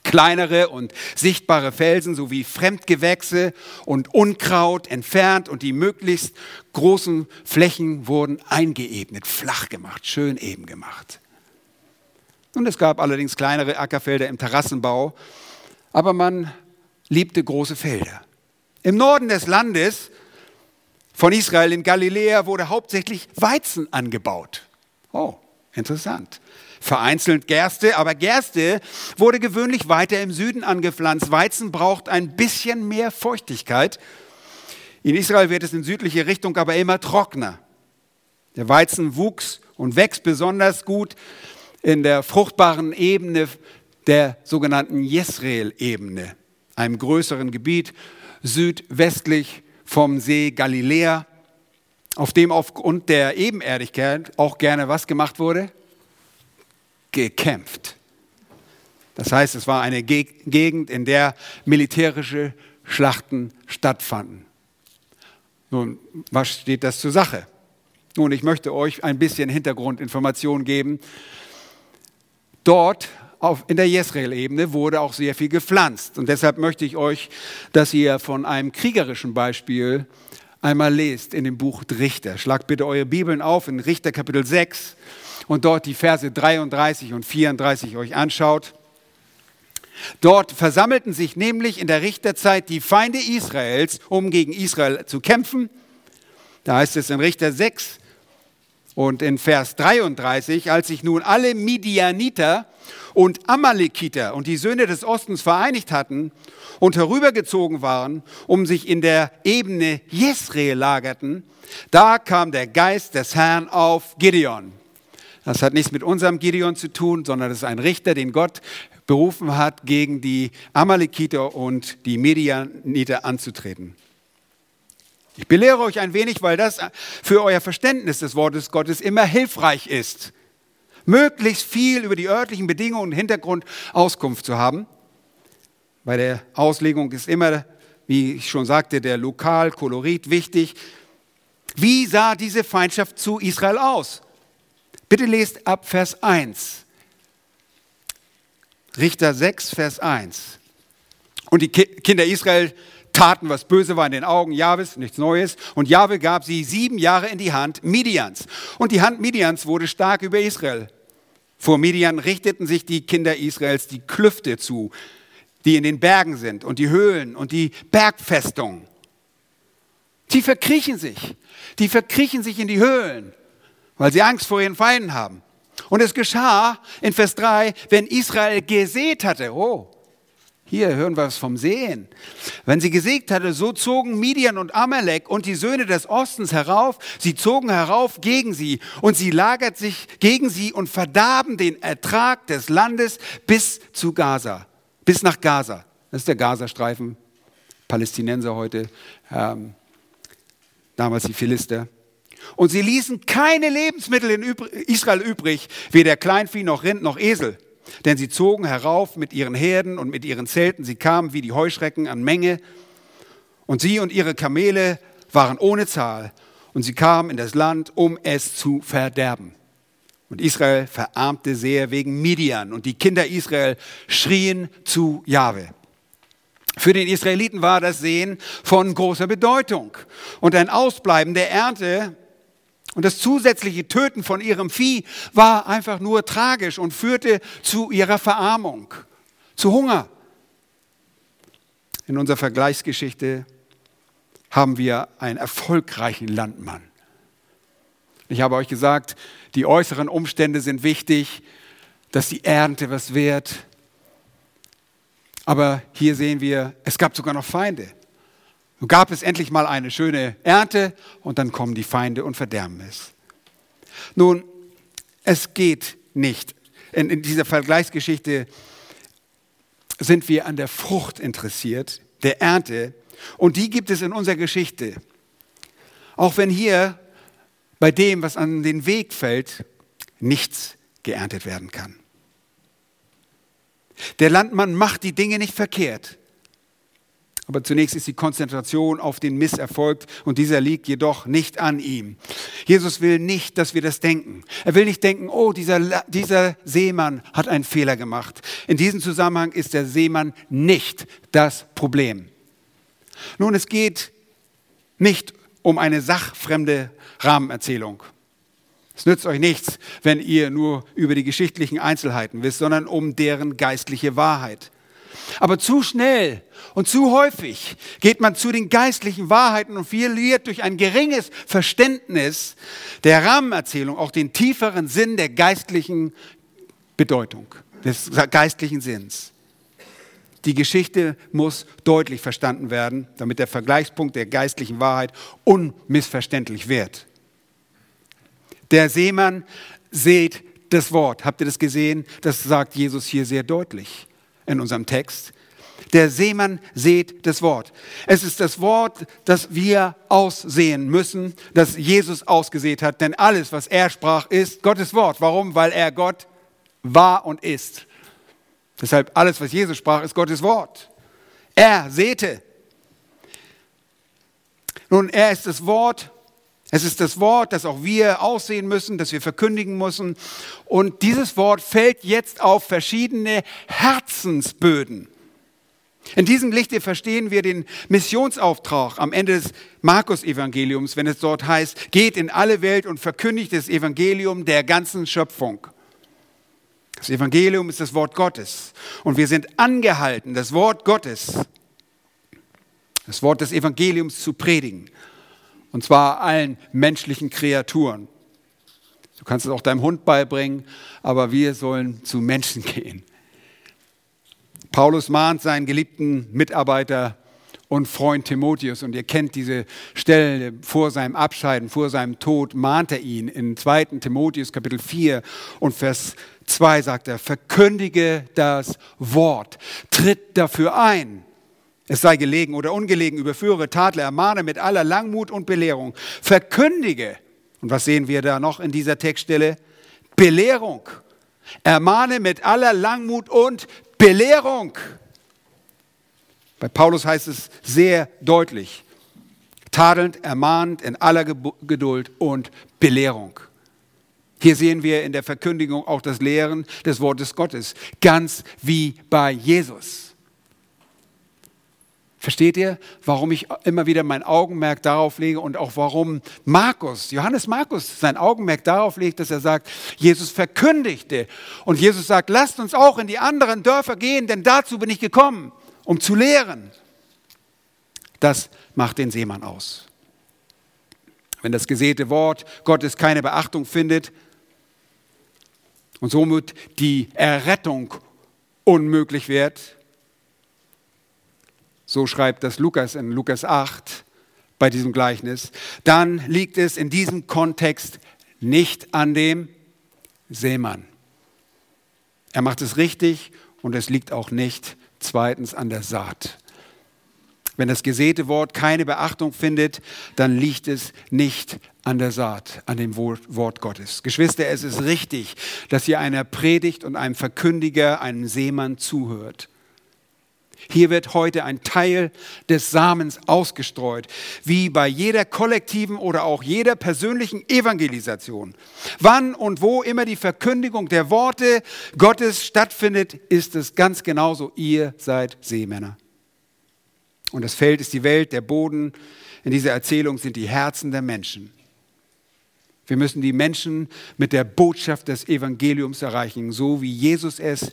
kleinere und sichtbare Felsen sowie Fremdgewächse und Unkraut entfernt und die möglichst großen Flächen wurden eingeebnet, flach gemacht, schön eben gemacht. Und es gab allerdings kleinere Ackerfelder im Terrassenbau, aber man liebte große Felder. Im Norden des Landes von Israel in Galiläa wurde hauptsächlich Weizen angebaut. Oh, interessant vereinzelt Gerste, aber Gerste wurde gewöhnlich weiter im Süden angepflanzt. Weizen braucht ein bisschen mehr Feuchtigkeit. In Israel wird es in südliche Richtung aber immer trockener. Der Weizen wuchs und wächst besonders gut in der fruchtbaren Ebene der sogenannten Jesreel-Ebene, einem größeren Gebiet südwestlich vom See Galiläa, auf dem aufgrund der Ebenerdigkeit auch gerne was gemacht wurde? Gekämpft. Das heißt, es war eine Gegend, in der militärische Schlachten stattfanden. Nun, was steht das zur Sache? Nun, ich möchte euch ein bisschen Hintergrundinformationen geben. Dort auf, in der Jesrael-Ebene wurde auch sehr viel gepflanzt. Und deshalb möchte ich euch, dass ihr von einem kriegerischen Beispiel einmal lest in dem Buch Richter. Schlagt bitte eure Bibeln auf in Richter Kapitel 6 und dort die Verse 33 und 34 euch anschaut. Dort versammelten sich nämlich in der Richterzeit die Feinde Israels, um gegen Israel zu kämpfen. Da heißt es in Richter 6 und in Vers 33, als sich nun alle Midianiter und Amalekiter und die Söhne des Ostens vereinigt hatten und herübergezogen waren, um sich in der Ebene Jesreel lagerten, da kam der Geist des Herrn auf Gideon. Das hat nichts mit unserem Gideon zu tun, sondern es ist ein Richter, den Gott berufen hat, gegen die Amalekiter und die Medianiter anzutreten. Ich belehre euch ein wenig, weil das für euer Verständnis des Wortes Gottes immer hilfreich ist, möglichst viel über die örtlichen Bedingungen und Hintergrund Auskunft zu haben. Bei der Auslegung ist immer, wie ich schon sagte, der Lokalkolorit wichtig. Wie sah diese Feindschaft zu Israel aus? Bitte lest ab Vers 1. Richter 6, Vers 1. Und die Kinder Israel taten, was böse war in den Augen Jahwes, nichts Neues. Und Jahwe gab sie sieben Jahre in die Hand Midians. Und die Hand Midians wurde stark über Israel. Vor Midian richteten sich die Kinder Israels die Klüfte zu, die in den Bergen sind und die Höhlen und die Bergfestungen. Die verkriechen sich. Die verkriechen sich in die Höhlen, weil sie Angst vor ihren Feinden haben. Und es geschah in Vers 3, wenn Israel gesät hatte. Oh, hier hören wir es vom Sehen. Wenn sie gesägt hatte, so zogen Midian und Amalek und die Söhne des Ostens herauf. Sie zogen herauf gegen sie und sie lagert sich gegen sie und verdarben den Ertrag des Landes bis zu Gaza, bis nach Gaza. Das ist der Gazastreifen, Palästinenser heute, ähm, damals die Philister. Und sie ließen keine Lebensmittel in Israel übrig, weder Kleinvieh noch Rind noch Esel. Denn sie zogen herauf mit ihren Herden und mit ihren Zelten. Sie kamen wie die Heuschrecken an Menge. Und sie und ihre Kamele waren ohne Zahl. Und sie kamen in das Land, um es zu verderben. Und Israel verarmte sehr wegen Midian. Und die Kinder Israel schrien zu Jahwe. Für den Israeliten war das Sehen von großer Bedeutung. Und ein Ausbleiben der Ernte und das zusätzliche Töten von ihrem Vieh war einfach nur tragisch und führte zu ihrer Verarmung, zu Hunger. In unserer Vergleichsgeschichte haben wir einen erfolgreichen Landmann. Ich habe euch gesagt, die äußeren Umstände sind wichtig, dass die Ernte was wert. Aber hier sehen wir, es gab sogar noch Feinde. Nun gab es endlich mal eine schöne Ernte und dann kommen die Feinde und verderben es. Nun, es geht nicht. In, in dieser Vergleichsgeschichte sind wir an der Frucht interessiert, der Ernte. Und die gibt es in unserer Geschichte. Auch wenn hier bei dem, was an den Weg fällt, nichts geerntet werden kann. Der Landmann macht die Dinge nicht verkehrt. Aber zunächst ist die Konzentration auf den Misserfolg und dieser liegt jedoch nicht an ihm. Jesus will nicht, dass wir das denken. Er will nicht denken, oh, dieser, dieser Seemann hat einen Fehler gemacht. In diesem Zusammenhang ist der Seemann nicht das Problem. Nun, es geht nicht um eine sachfremde Rahmenerzählung. Es nützt euch nichts, wenn ihr nur über die geschichtlichen Einzelheiten wisst, sondern um deren geistliche Wahrheit. Aber zu schnell und zu häufig geht man zu den geistlichen Wahrheiten und verliert durch ein geringes Verständnis der Rahmenerzählung auch den tieferen Sinn der geistlichen Bedeutung, des geistlichen Sinns. Die Geschichte muss deutlich verstanden werden, damit der Vergleichspunkt der geistlichen Wahrheit unmissverständlich wird. Der Seemann seht das Wort. Habt ihr das gesehen? Das sagt Jesus hier sehr deutlich in unserem Text. Der Seemann seht das Wort. Es ist das Wort, das wir aussehen müssen, das Jesus ausgesät hat. Denn alles, was er sprach, ist Gottes Wort. Warum? Weil er Gott war und ist. Deshalb alles, was Jesus sprach, ist Gottes Wort. Er säte. Nun, er ist das Wort. Es ist das Wort, das auch wir aussehen müssen, das wir verkündigen müssen. Und dieses Wort fällt jetzt auf verschiedene Herzensböden. In diesem Lichte verstehen wir den Missionsauftrag am Ende des Markus-Evangeliums, wenn es dort heißt, geht in alle Welt und verkündigt das Evangelium der ganzen Schöpfung. Das Evangelium ist das Wort Gottes. Und wir sind angehalten, das Wort Gottes, das Wort des Evangeliums zu predigen. Und zwar allen menschlichen Kreaturen. Du kannst es auch deinem Hund beibringen, aber wir sollen zu Menschen <laughs> gehen. Paulus mahnt seinen geliebten Mitarbeiter und Freund Timotheus, und ihr kennt diese Stelle vor seinem Abscheiden, vor seinem Tod, mahnt er ihn in 2. Timotheus Kapitel 4 und Vers 2 sagt er, verkündige das Wort, tritt dafür ein. Es sei gelegen oder ungelegen, überführe, tadle, ermahne mit aller Langmut und Belehrung. Verkündige. Und was sehen wir da noch in dieser Textstelle? Belehrung. Ermahne mit aller Langmut und Belehrung. Bei Paulus heißt es sehr deutlich, tadelnd, ermahnend in aller Geduld und Belehrung. Hier sehen wir in der Verkündigung auch das Lehren des Wortes Gottes, ganz wie bei Jesus. Versteht ihr, warum ich immer wieder mein Augenmerk darauf lege und auch warum Markus, Johannes Markus, sein Augenmerk darauf legt, dass er sagt, Jesus verkündigte. Und Jesus sagt, lasst uns auch in die anderen Dörfer gehen, denn dazu bin ich gekommen, um zu lehren. Das macht den Seemann aus. Wenn das gesäte Wort Gottes keine Beachtung findet, und somit die Errettung unmöglich wird. So schreibt das Lukas in Lukas 8 bei diesem Gleichnis. Dann liegt es in diesem Kontext nicht an dem Seemann. Er macht es richtig und es liegt auch nicht zweitens an der Saat. Wenn das gesäte Wort keine Beachtung findet, dann liegt es nicht an der Saat, an dem Wort Gottes. Geschwister, es ist richtig, dass ihr einer Predigt und einem Verkündiger, einem Seemann zuhört. Hier wird heute ein Teil des Samens ausgestreut, wie bei jeder kollektiven oder auch jeder persönlichen Evangelisation. Wann und wo immer die Verkündigung der Worte Gottes stattfindet, ist es ganz genauso, ihr seid Seemänner. Und das Feld ist die Welt, der Boden. In dieser Erzählung sind die Herzen der Menschen. Wir müssen die Menschen mit der Botschaft des Evangeliums erreichen, so wie Jesus es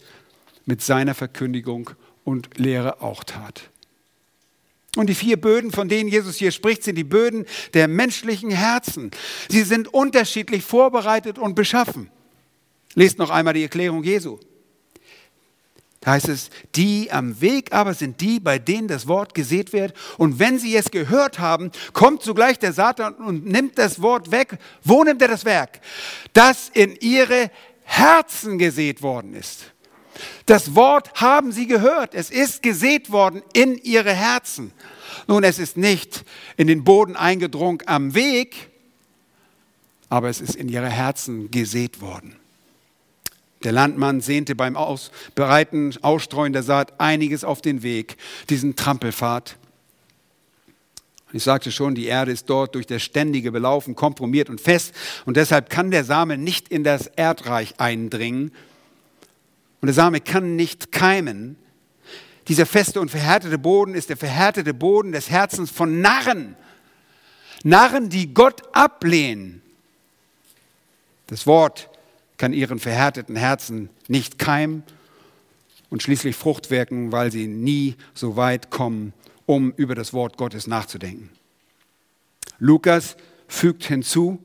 mit seiner Verkündigung und Lehre auch tat. Und die vier Böden, von denen Jesus hier spricht, sind die Böden der menschlichen Herzen. Sie sind unterschiedlich vorbereitet und beschaffen. Lest noch einmal die Erklärung Jesu. Da heißt es, die am Weg aber sind die, bei denen das Wort gesät wird. Und wenn sie es gehört haben, kommt zugleich der Satan und nimmt das Wort weg. Wo nimmt er das Werk? Das in ihre Herzen gesät worden ist. Das Wort haben sie gehört. Es ist gesät worden in ihre Herzen. Nun, es ist nicht in den Boden eingedrungen am Weg, aber es ist in ihre Herzen gesät worden. Der Landmann sehnte beim Ausbereiten, Ausstreuen der Saat einiges auf den Weg, diesen Trampelpfad. Ich sagte schon, die Erde ist dort durch das ständige Belaufen kompromiert und fest und deshalb kann der Same nicht in das Erdreich eindringen und der Same kann nicht keimen. Dieser feste und verhärtete Boden ist der verhärtete Boden des Herzens von Narren. Narren, die Gott ablehnen. Das Wort kann ihren verhärteten Herzen nicht keimen und schließlich Frucht wirken, weil sie nie so weit kommen, um über das Wort Gottes nachzudenken. Lukas fügt hinzu,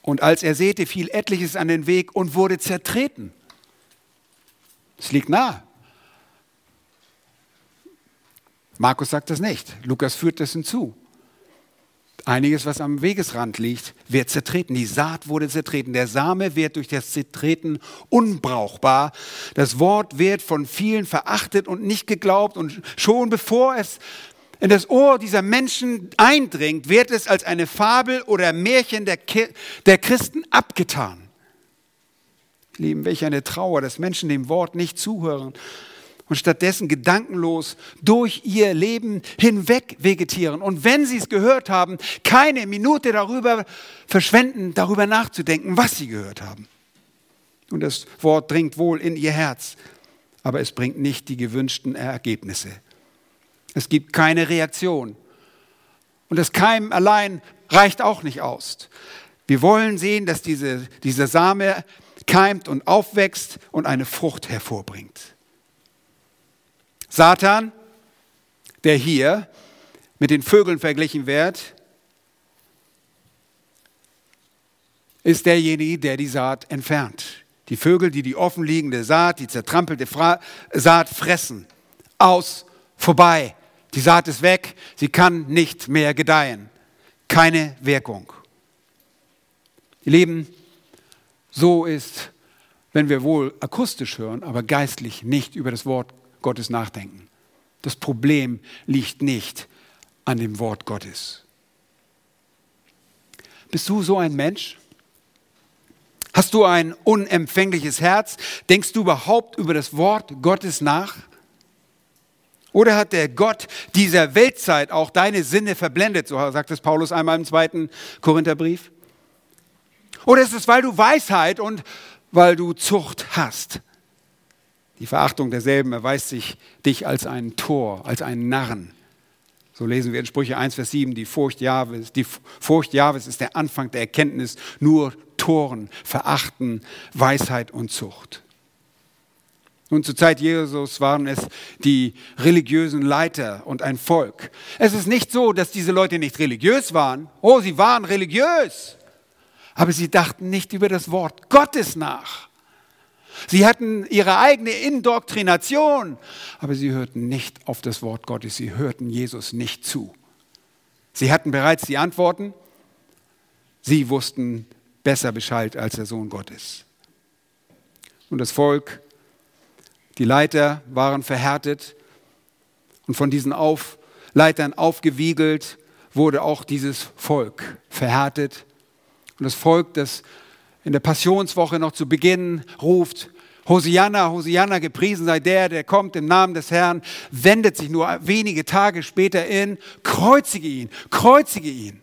und als er säte, fiel etliches an den Weg und wurde zertreten. Es liegt nah. Markus sagt das nicht. Lukas führt das hinzu. Einiges, was am Wegesrand liegt, wird zertreten. Die Saat wurde zertreten. Der Same wird durch das Zertreten unbrauchbar. Das Wort wird von vielen verachtet und nicht geglaubt. Und schon bevor es in das Ohr dieser Menschen eindringt, wird es als eine Fabel oder Märchen der, der Christen abgetan. Lieben, welch eine Trauer, dass Menschen dem Wort nicht zuhören und stattdessen gedankenlos durch ihr Leben hinweg vegetieren. Und wenn sie es gehört haben, keine Minute darüber verschwenden, darüber nachzudenken, was sie gehört haben. Und das Wort dringt wohl in ihr Herz, aber es bringt nicht die gewünschten Ergebnisse. Es gibt keine Reaktion. Und das Keim allein reicht auch nicht aus. Wir wollen sehen, dass diese, dieser Same keimt und aufwächst und eine Frucht hervorbringt. Satan, der hier mit den Vögeln verglichen wird, ist derjenige, der die Saat entfernt. Die Vögel, die die offenliegende Saat, die zertrampelte Fra Saat fressen. Aus, vorbei. Die Saat ist weg, sie kann nicht mehr gedeihen. Keine Wirkung. Ihr Lieben, so ist, wenn wir wohl akustisch hören, aber geistlich nicht über das Wort Gottes nachdenken. Das Problem liegt nicht an dem Wort Gottes. Bist du so ein Mensch? Hast du ein unempfängliches Herz? Denkst du überhaupt über das Wort Gottes nach? Oder hat der Gott dieser Weltzeit auch deine Sinne verblendet? So sagt es Paulus einmal im zweiten Korintherbrief. Oder ist es, weil du Weisheit und weil du Zucht hast? Die Verachtung derselben erweist sich dich als ein Tor, als einen Narren. So lesen wir in Sprüche 1, Vers 7, die Furcht Jahwes, die Furcht Jahwes ist der Anfang der Erkenntnis, nur Toren verachten Weisheit und Zucht. Nun, zur Zeit Jesus waren es die religiösen Leiter und ein Volk. Es ist nicht so, dass diese Leute nicht religiös waren. Oh, sie waren religiös aber sie dachten nicht über das Wort Gottes nach. Sie hatten ihre eigene Indoktrination, aber sie hörten nicht auf das Wort Gottes, sie hörten Jesus nicht zu. Sie hatten bereits die Antworten, sie wussten besser Bescheid als der Sohn Gottes. Und das Volk, die Leiter waren verhärtet und von diesen auf, Leitern aufgewiegelt wurde auch dieses Volk verhärtet und das Volk, das in der Passionswoche noch zu Beginn ruft, Hosianna, Hosianna, gepriesen sei der, der kommt im Namen des Herrn, wendet sich nur wenige Tage später in, kreuzige ihn, kreuzige ihn.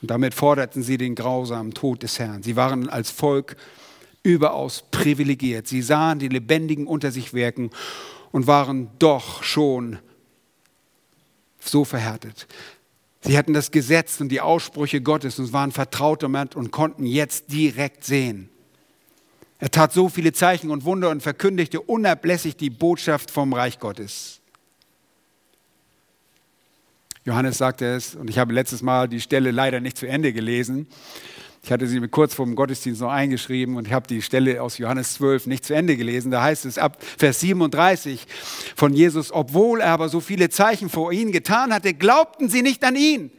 Und damit forderten sie den grausamen Tod des Herrn. Sie waren als Volk überaus privilegiert. Sie sahen die Lebendigen unter sich wirken und waren doch schon so verhärtet. Sie hatten das Gesetz und die Aussprüche Gottes und waren vertraut damit und konnten jetzt direkt sehen. Er tat so viele Zeichen und Wunder und verkündigte unablässig die Botschaft vom Reich Gottes. Johannes sagte es, und ich habe letztes Mal die Stelle leider nicht zu Ende gelesen. Ich hatte sie mir kurz vor dem Gottesdienst noch eingeschrieben und ich habe die Stelle aus Johannes 12 nicht zu Ende gelesen. Da heißt es ab Vers 37 von Jesus, obwohl er aber so viele Zeichen vor ihnen getan hatte, glaubten sie nicht an ihn.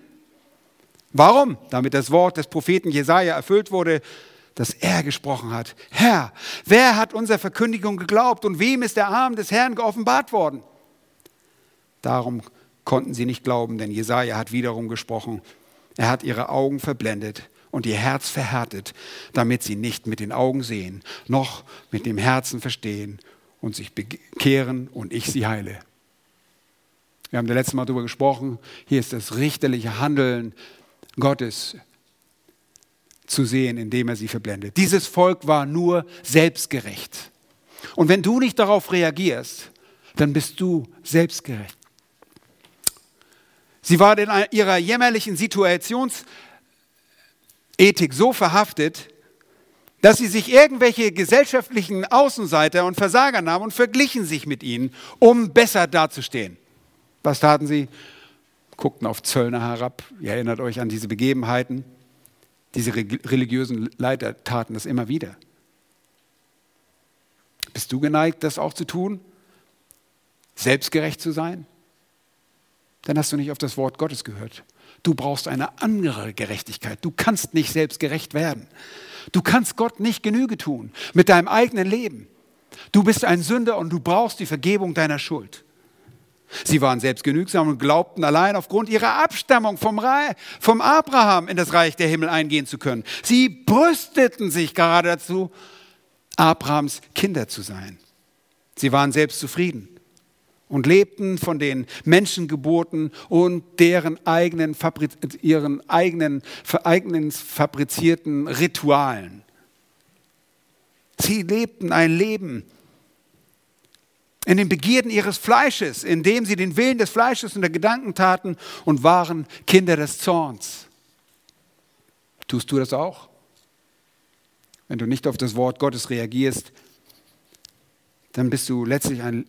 Warum? Damit das Wort des Propheten Jesaja erfüllt wurde, das er gesprochen hat. Herr, wer hat unserer Verkündigung geglaubt und wem ist der Arm des Herrn geoffenbart worden? Darum konnten sie nicht glauben, denn Jesaja hat wiederum gesprochen. Er hat ihre Augen verblendet und ihr Herz verhärtet, damit sie nicht mit den Augen sehen, noch mit dem Herzen verstehen und sich bekehren und ich sie heile. Wir haben das letzte Mal darüber gesprochen, hier ist das richterliche Handeln Gottes zu sehen, indem er sie verblendet. Dieses Volk war nur selbstgerecht. Und wenn du nicht darauf reagierst, dann bist du selbstgerecht. Sie war in ihrer jämmerlichen Situations Ethik so verhaftet, dass sie sich irgendwelche gesellschaftlichen Außenseiter und Versager nahmen und verglichen sich mit ihnen, um besser dazustehen. Was taten sie? Guckten auf Zöllner herab. Ihr erinnert euch an diese Begebenheiten. Diese religiösen Leiter taten das immer wieder. Bist du geneigt, das auch zu tun? selbstgerecht zu sein? Dann hast du nicht auf das Wort Gottes gehört. Du brauchst eine andere Gerechtigkeit. Du kannst nicht selbstgerecht werden. Du kannst Gott nicht Genüge tun mit deinem eigenen Leben. Du bist ein Sünder und du brauchst die Vergebung deiner Schuld. Sie waren selbstgenügsam und glaubten allein aufgrund ihrer Abstammung vom, Reich, vom Abraham in das Reich der Himmel eingehen zu können. Sie brüsteten sich gerade dazu, Abrahams Kinder zu sein. Sie waren selbst zufrieden und lebten von den Menschengeburten und deren eigenen, ihren eigenen, eigenen fabrizierten Ritualen. Sie lebten ein Leben in den Begierden ihres Fleisches, indem sie den Willen des Fleisches und der Gedanken taten und waren Kinder des Zorns. Tust du das auch? Wenn du nicht auf das Wort Gottes reagierst, dann bist du letztlich ein,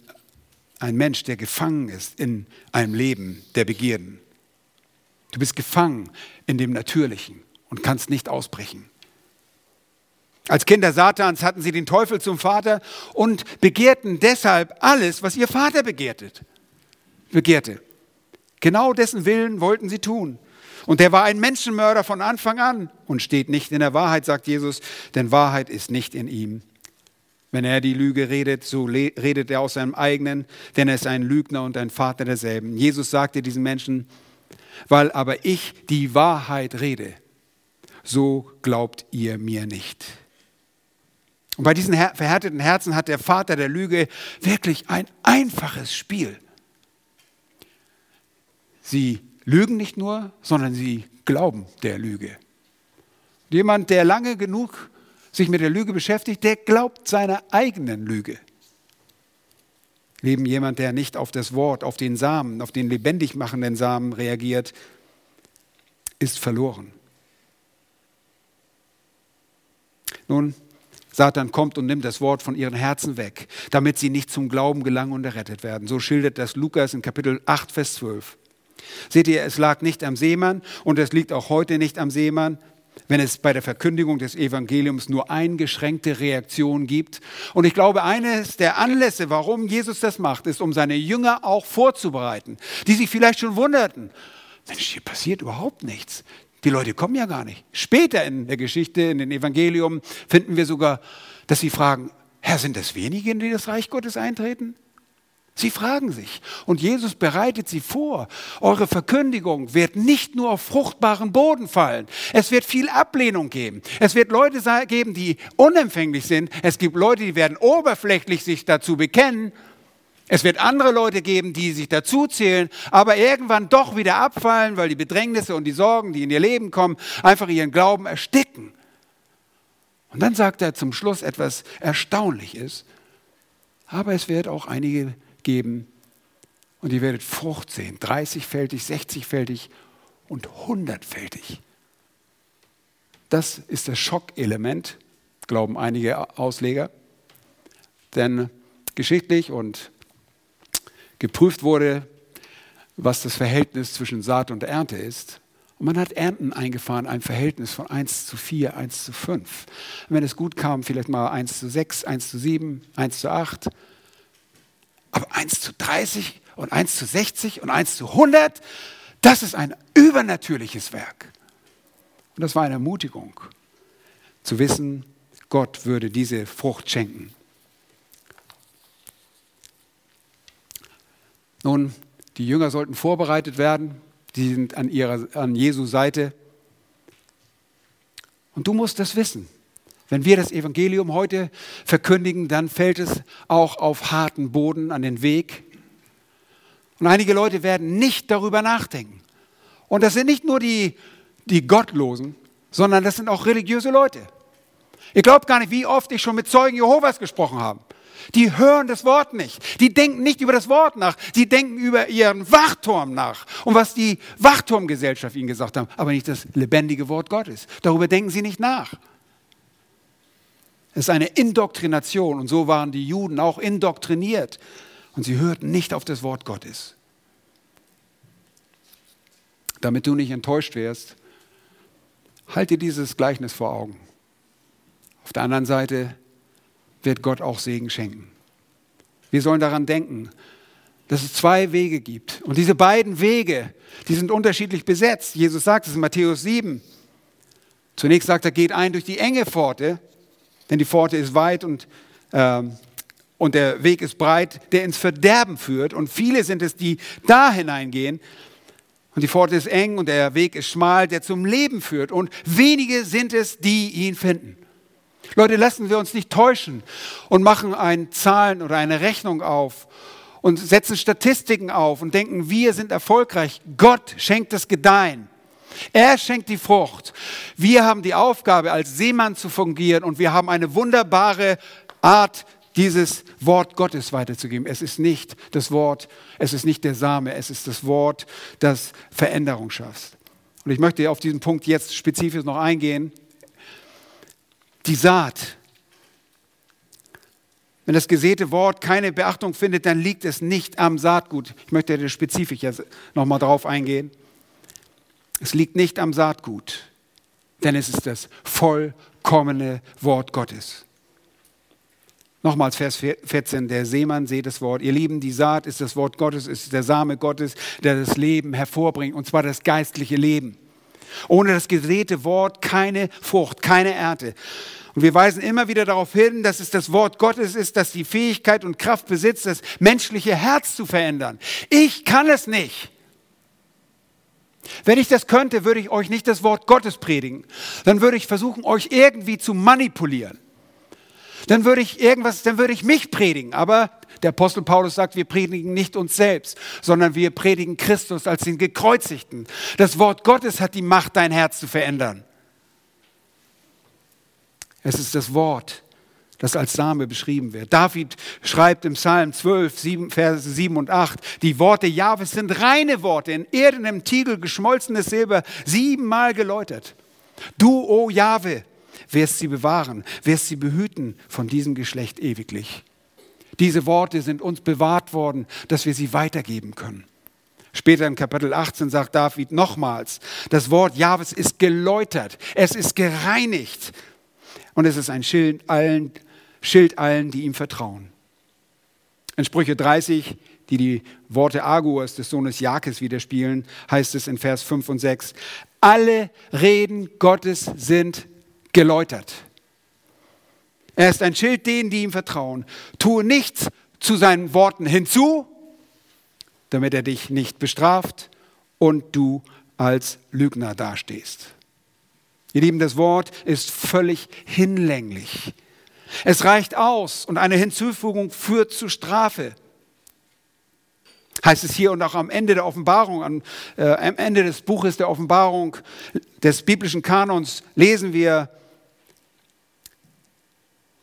ein Mensch, der gefangen ist in einem Leben der Begierden. Du bist gefangen in dem Natürlichen und kannst nicht ausbrechen. Als Kinder Satans hatten sie den Teufel zum Vater und begehrten deshalb alles, was ihr Vater begehrtet, begehrte. Genau dessen Willen wollten sie tun. Und der war ein Menschenmörder von Anfang an und steht nicht in der Wahrheit, sagt Jesus, denn Wahrheit ist nicht in ihm. Wenn er die Lüge redet, so redet er aus seinem eigenen, denn er ist ein Lügner und ein Vater derselben. Jesus sagte diesen Menschen, weil aber ich die Wahrheit rede, so glaubt ihr mir nicht. Und bei diesen verhärteten Herzen hat der Vater der Lüge wirklich ein einfaches Spiel. Sie lügen nicht nur, sondern sie glauben der Lüge. Jemand, der lange genug sich mit der Lüge beschäftigt, der glaubt seiner eigenen Lüge. Leben jemand, der nicht auf das Wort, auf den Samen, auf den lebendig machenden Samen reagiert, ist verloren. Nun, Satan kommt und nimmt das Wort von ihren Herzen weg, damit sie nicht zum Glauben gelangen und errettet werden. So schildert das Lukas in Kapitel 8, Vers 12. Seht ihr, es lag nicht am Seemann und es liegt auch heute nicht am Seemann, wenn es bei der Verkündigung des Evangeliums nur eingeschränkte Reaktionen gibt. Und ich glaube, eines der Anlässe, warum Jesus das macht, ist, um seine Jünger auch vorzubereiten, die sich vielleicht schon wunderten. Mensch, hier passiert überhaupt nichts. Die Leute kommen ja gar nicht. Später in der Geschichte, in den Evangelium, finden wir sogar, dass sie fragen, Herr, sind es wenige, die das Reich Gottes eintreten? Sie fragen sich und Jesus bereitet sie vor. Eure Verkündigung wird nicht nur auf fruchtbaren Boden fallen. Es wird viel Ablehnung geben. Es wird Leute geben, die unempfänglich sind. Es gibt Leute, die werden oberflächlich sich dazu bekennen. Es wird andere Leute geben, die sich dazu zählen, aber irgendwann doch wieder abfallen, weil die Bedrängnisse und die Sorgen, die in ihr Leben kommen, einfach ihren Glauben ersticken. Und dann sagt er zum Schluss etwas Erstaunliches. Aber es wird auch einige geben und ihr werdet Frucht sehen, 30-fältig, 60-fältig und 100-fältig. Das ist das Schockelement, glauben einige Ausleger. Denn geschichtlich und geprüft wurde, was das Verhältnis zwischen Saat und Ernte ist. Und man hat Ernten eingefahren, ein Verhältnis von 1 zu 4, 1 zu 5. Und wenn es gut kam, vielleicht mal 1 zu 6, 1 zu 7, 1 zu 8. Aber 1 zu 30 und 1 zu 60 und 1 zu 100, das ist ein übernatürliches Werk. Und das war eine Ermutigung, zu wissen, Gott würde diese Frucht schenken. Nun, die Jünger sollten vorbereitet werden, die sind an, ihrer, an Jesu Seite. Und du musst das wissen. Wenn wir das Evangelium heute verkündigen, dann fällt es auch auf harten Boden an den Weg. Und einige Leute werden nicht darüber nachdenken. Und das sind nicht nur die, die Gottlosen, sondern das sind auch religiöse Leute. Ihr glaubt gar nicht, wie oft ich schon mit Zeugen Jehovas gesprochen habe. Die hören das Wort nicht. Die denken nicht über das Wort nach. Die denken über ihren Wachturm nach und was die Wachturmgesellschaft ihnen gesagt haben, aber nicht das lebendige Wort Gottes. Darüber denken sie nicht nach. Es ist eine Indoktrination und so waren die Juden auch indoktriniert und sie hörten nicht auf das Wort Gottes. Damit du nicht enttäuscht wirst, halte dieses Gleichnis vor Augen. Auf der anderen Seite wird Gott auch Segen schenken. Wir sollen daran denken, dass es zwei Wege gibt. Und diese beiden Wege, die sind unterschiedlich besetzt. Jesus sagt es in Matthäus 7. Zunächst sagt er, geht ein durch die enge Pforte, denn die Pforte ist weit und, ähm, und der Weg ist breit, der ins Verderben führt. Und viele sind es, die da hineingehen. Und die Pforte ist eng und der Weg ist schmal, der zum Leben führt. Und wenige sind es, die ihn finden. Leute, lassen wir uns nicht täuschen und machen ein Zahlen oder eine Rechnung auf und setzen Statistiken auf und denken, wir sind erfolgreich. Gott schenkt das Gedeihen. Er schenkt die Frucht. Wir haben die Aufgabe, als Seemann zu fungieren und wir haben eine wunderbare Art, dieses Wort Gottes weiterzugeben. Es ist nicht das Wort, es ist nicht der Same, es ist das Wort, das Veränderung schafft. Und ich möchte auf diesen Punkt jetzt spezifisch noch eingehen. Die Saat. Wenn das gesäte Wort keine Beachtung findet, dann liegt es nicht am Saatgut. Ich möchte spezifisch jetzt nochmal drauf eingehen. Es liegt nicht am Saatgut, denn es ist das vollkommene Wort Gottes. Nochmals Vers 14, der Seemann seht das Wort. Ihr Lieben, die Saat ist das Wort Gottes, ist der Same Gottes, der das Leben hervorbringt, und zwar das geistliche Leben. Ohne das gesäte Wort keine Frucht, keine Ernte. Und wir weisen immer wieder darauf hin, dass es das Wort Gottes ist, das die Fähigkeit und Kraft besitzt, das menschliche Herz zu verändern. Ich kann es nicht. Wenn ich das könnte, würde ich euch nicht das Wort Gottes predigen. Dann würde ich versuchen, euch irgendwie zu manipulieren. Dann würde ich irgendwas, dann würde ich mich predigen. Aber der Apostel Paulus sagt, wir predigen nicht uns selbst, sondern wir predigen Christus als den Gekreuzigten. Das Wort Gottes hat die Macht, dein Herz zu verändern. Es ist das Wort, das als Same beschrieben wird. David schreibt im Psalm 12, 7, Verse 7 und 8, die Worte Jahwes sind reine Worte, in erdenem Tiegel geschmolzenes Silber, siebenmal geläutert. Du, o Jahwe, wirst sie bewahren, wirst sie behüten von diesem Geschlecht ewiglich. Diese Worte sind uns bewahrt worden, dass wir sie weitergeben können. Später im Kapitel 18 sagt David nochmals, das Wort Jahwes ist geläutert, es ist gereinigt und es ist ein Schild allen, Schild allen, die ihm vertrauen. In Sprüche 30, die die Worte Agurs des Sohnes Jakes widerspiegeln, heißt es in Vers 5 und 6, alle Reden Gottes sind geläutert. Er ist ein Schild denen, die ihm vertrauen. Tue nichts zu seinen Worten hinzu, damit er dich nicht bestraft und du als Lügner dastehst. Ihr Lieben, das Wort ist völlig hinlänglich. Es reicht aus und eine Hinzufügung führt zu Strafe. Heißt es hier und auch am Ende der Offenbarung, am, äh, am Ende des Buches der Offenbarung des biblischen Kanons lesen wir,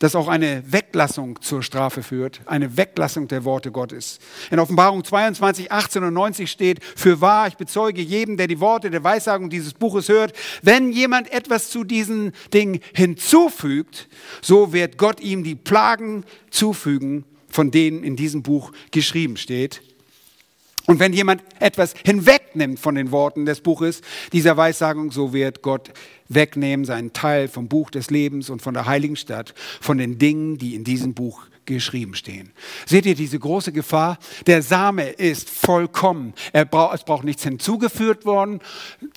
das auch eine Weglassung zur Strafe führt, eine Weglassung der Worte Gottes. In Offenbarung 22, 18 und 90 steht, für wahr, ich bezeuge jedem, der die Worte der Weissagung dieses Buches hört, wenn jemand etwas zu diesen Dingen hinzufügt, so wird Gott ihm die Plagen zufügen, von denen in diesem Buch geschrieben steht. Und wenn jemand etwas hinwegnimmt von den Worten des Buches dieser Weissagung, so wird Gott wegnehmen seinen Teil vom Buch des Lebens und von der heiligen Stadt, von den Dingen, die in diesem Buch geschrieben stehen. Seht ihr diese große Gefahr? Der Same ist vollkommen. Braucht, es braucht nichts hinzugefügt worden,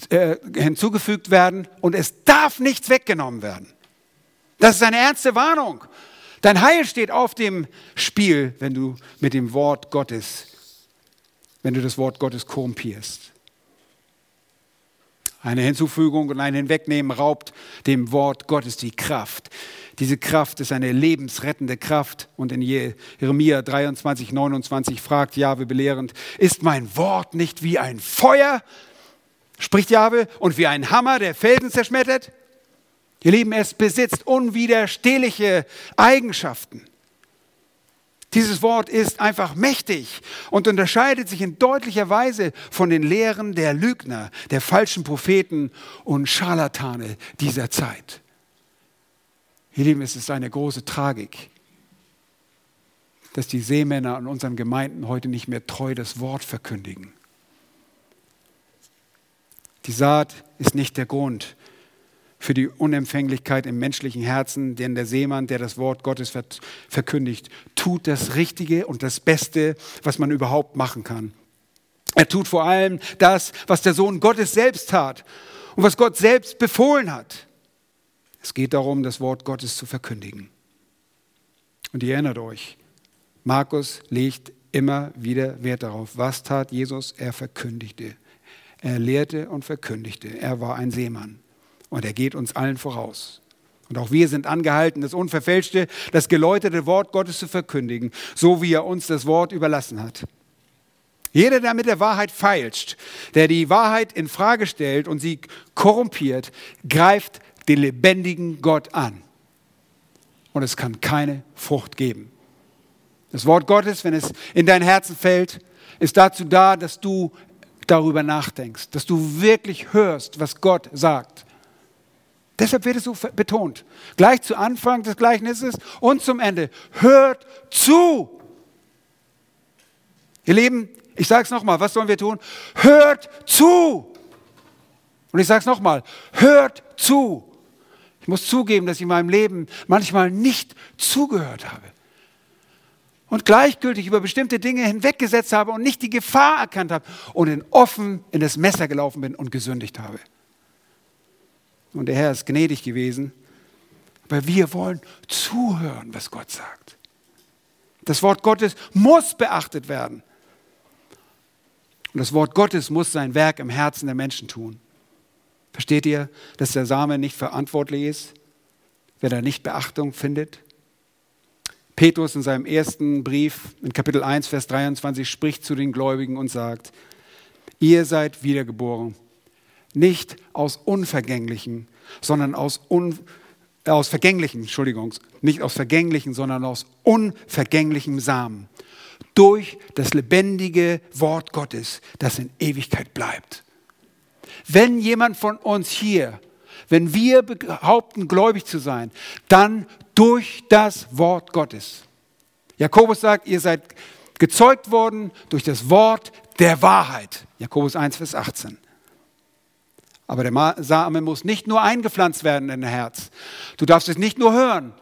äh, hinzugefügt werden und es darf nichts weggenommen werden. Das ist eine ernste Warnung. Dein Heil steht auf dem Spiel, wenn du mit dem Wort Gottes wenn du das Wort Gottes korrumpierst. Eine Hinzufügung und ein Hinwegnehmen raubt dem Wort Gottes die Kraft. Diese Kraft ist eine lebensrettende Kraft. Und in Jeremia 23, 29 fragt Jahwe belehrend, ist mein Wort nicht wie ein Feuer, spricht Jahwe, und wie ein Hammer, der Felsen zerschmettert? Ihr Lieben, es besitzt unwiderstehliche Eigenschaften. Dieses Wort ist einfach mächtig und unterscheidet sich in deutlicher Weise von den Lehren der Lügner, der falschen Propheten und Scharlatane dieser Zeit. Ihr Lieben, es ist eine große Tragik, dass die Seemänner in unseren Gemeinden heute nicht mehr treu das Wort verkündigen. Die Saat ist nicht der Grund für die Unempfänglichkeit im menschlichen Herzen, denn der Seemann, der das Wort Gottes verkündigt, tut das Richtige und das Beste, was man überhaupt machen kann. Er tut vor allem das, was der Sohn Gottes selbst tat und was Gott selbst befohlen hat. Es geht darum, das Wort Gottes zu verkündigen. Und ihr erinnert euch, Markus legt immer wieder Wert darauf. Was tat Jesus? Er verkündigte. Er lehrte und verkündigte. Er war ein Seemann und er geht uns allen voraus. Und auch wir sind angehalten, das unverfälschte, das geläuterte Wort Gottes zu verkündigen, so wie er uns das Wort überlassen hat. Jeder, der mit der Wahrheit feilscht, der die Wahrheit in Frage stellt und sie korrumpiert, greift den lebendigen Gott an. Und es kann keine Frucht geben. Das Wort Gottes, wenn es in dein Herzen fällt, ist dazu da, dass du darüber nachdenkst, dass du wirklich hörst, was Gott sagt. Deshalb wird es so betont. Gleich zu Anfang des Gleichnisses und zum Ende. Hört zu. Ihr Lieben, ich sage es nochmal, was sollen wir tun? Hört zu. Und ich sage es nochmal, hört zu. Ich muss zugeben, dass ich in meinem Leben manchmal nicht zugehört habe. Und gleichgültig über bestimmte Dinge hinweggesetzt habe und nicht die Gefahr erkannt habe und in offen in das Messer gelaufen bin und gesündigt habe. Und der Herr ist gnädig gewesen. Aber wir wollen zuhören, was Gott sagt. Das Wort Gottes muss beachtet werden. Und das Wort Gottes muss sein Werk im Herzen der Menschen tun. Versteht ihr, dass der Same nicht verantwortlich ist, wenn er nicht Beachtung findet? Petrus in seinem ersten Brief in Kapitel 1, Vers 23 spricht zu den Gläubigen und sagt, ihr seid wiedergeboren nicht aus unvergänglichen, sondern aus, un, aus vergänglichen, Entschuldigung, nicht aus vergänglichen, sondern aus unvergänglichem Samen. Durch das lebendige Wort Gottes, das in Ewigkeit bleibt. Wenn jemand von uns hier, wenn wir behaupten, gläubig zu sein, dann durch das Wort Gottes. Jakobus sagt, ihr seid gezeugt worden durch das Wort der Wahrheit. Jakobus 1, Vers 18. Aber der Same muss nicht nur eingepflanzt werden in dein Herz. Du darfst es nicht nur hören.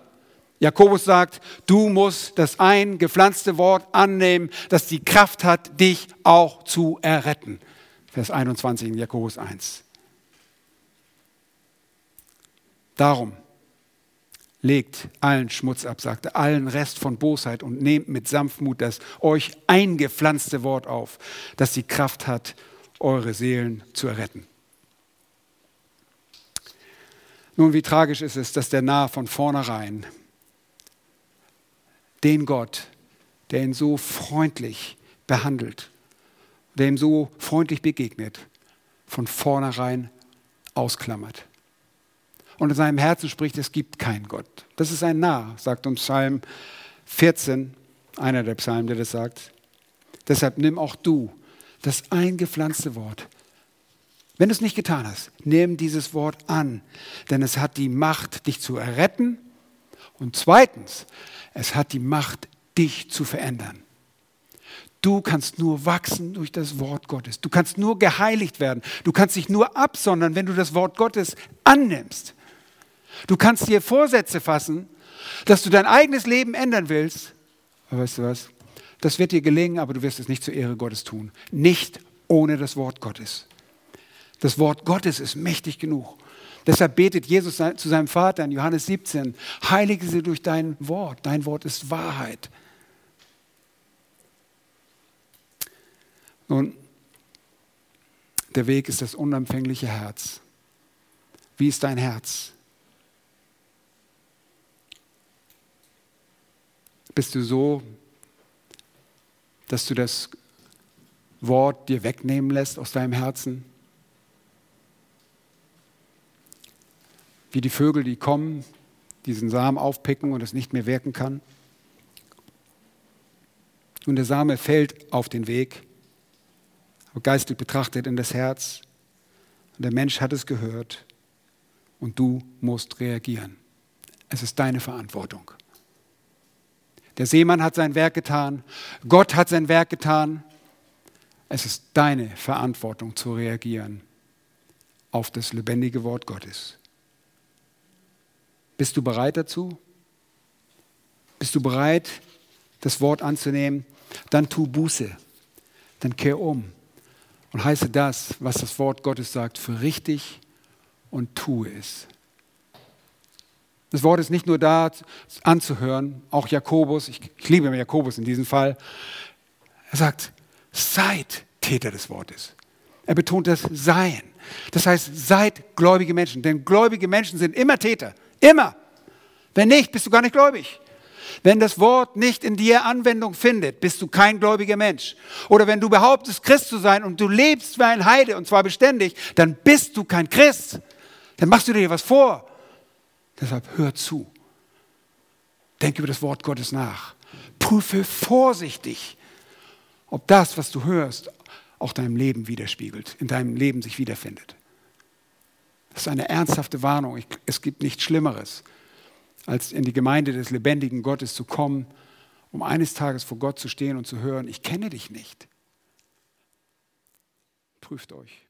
Jakobus sagt, du musst das eingepflanzte Wort annehmen, das die Kraft hat, dich auch zu erretten. Vers 21 in Jakobus 1. Darum legt allen Schmutz ab, sagte, allen Rest von Bosheit und nehmt mit Sanftmut das euch eingepflanzte Wort auf, das die Kraft hat, eure Seelen zu erretten. Nun, wie tragisch ist es, dass der Narr von vornherein den Gott, der ihn so freundlich behandelt, der ihm so freundlich begegnet, von vornherein ausklammert. Und in seinem Herzen spricht, es gibt keinen Gott. Das ist ein Narr, sagt uns Psalm 14, einer der Psalmen, der das sagt. Deshalb nimm auch du das eingepflanzte Wort wenn du es nicht getan hast, nimm dieses Wort an, denn es hat die Macht, dich zu erretten. Und zweitens, es hat die Macht, dich zu verändern. Du kannst nur wachsen durch das Wort Gottes. Du kannst nur geheiligt werden. Du kannst dich nur absondern, wenn du das Wort Gottes annimmst. Du kannst dir Vorsätze fassen, dass du dein eigenes Leben ändern willst. Aber weißt du was? Das wird dir gelingen, aber du wirst es nicht zur Ehre Gottes tun. Nicht ohne das Wort Gottes. Das Wort Gottes ist mächtig genug. Deshalb betet Jesus zu seinem Vater in Johannes 17, heilige sie durch dein Wort. Dein Wort ist Wahrheit. Nun, der Weg ist das unempfängliche Herz. Wie ist dein Herz? Bist du so, dass du das Wort dir wegnehmen lässt aus deinem Herzen? Wie die Vögel, die kommen, diesen Samen aufpicken und es nicht mehr wirken kann. Und der Same fällt auf den Weg, geistlich betrachtet in das Herz. Und der Mensch hat es gehört und du musst reagieren. Es ist deine Verantwortung. Der Seemann hat sein Werk getan, Gott hat sein Werk getan. Es ist deine Verantwortung zu reagieren auf das lebendige Wort Gottes. Bist du bereit dazu? Bist du bereit, das Wort anzunehmen? Dann tu Buße. Dann kehr um und heiße das, was das Wort Gottes sagt, für richtig und tue es. Das Wort ist nicht nur da anzuhören, auch Jakobus, ich, liebe Jakobus in diesem Fall, er sagt, seid Täter des Wortes. Er betont das Sein. Das heißt, seid gläubige Menschen, denn gläubige Menschen sind immer Täter, immer. Wenn nicht, bist du gar nicht gläubig. Wenn das Wort nicht in dir Anwendung findet, bist du kein gläubiger Mensch. Oder wenn du behauptest, Christ zu sein und du lebst wie ein Heide und zwar beständig, dann bist du kein Christ. Dann machst du dir was vor. Deshalb hör zu. Denk über das Wort Gottes nach. Prüfe vorsichtig, ob das, was du hörst, auch deinem Leben widerspiegelt, in deinem Leben sich wiederfindet. Das ist eine ernsthafte Warnung. Es gibt nichts Schlimmeres, als in die Gemeinde des lebendigen Gottes zu kommen, um eines Tages vor Gott zu stehen und zu hören, ich kenne dich nicht. Prüft euch.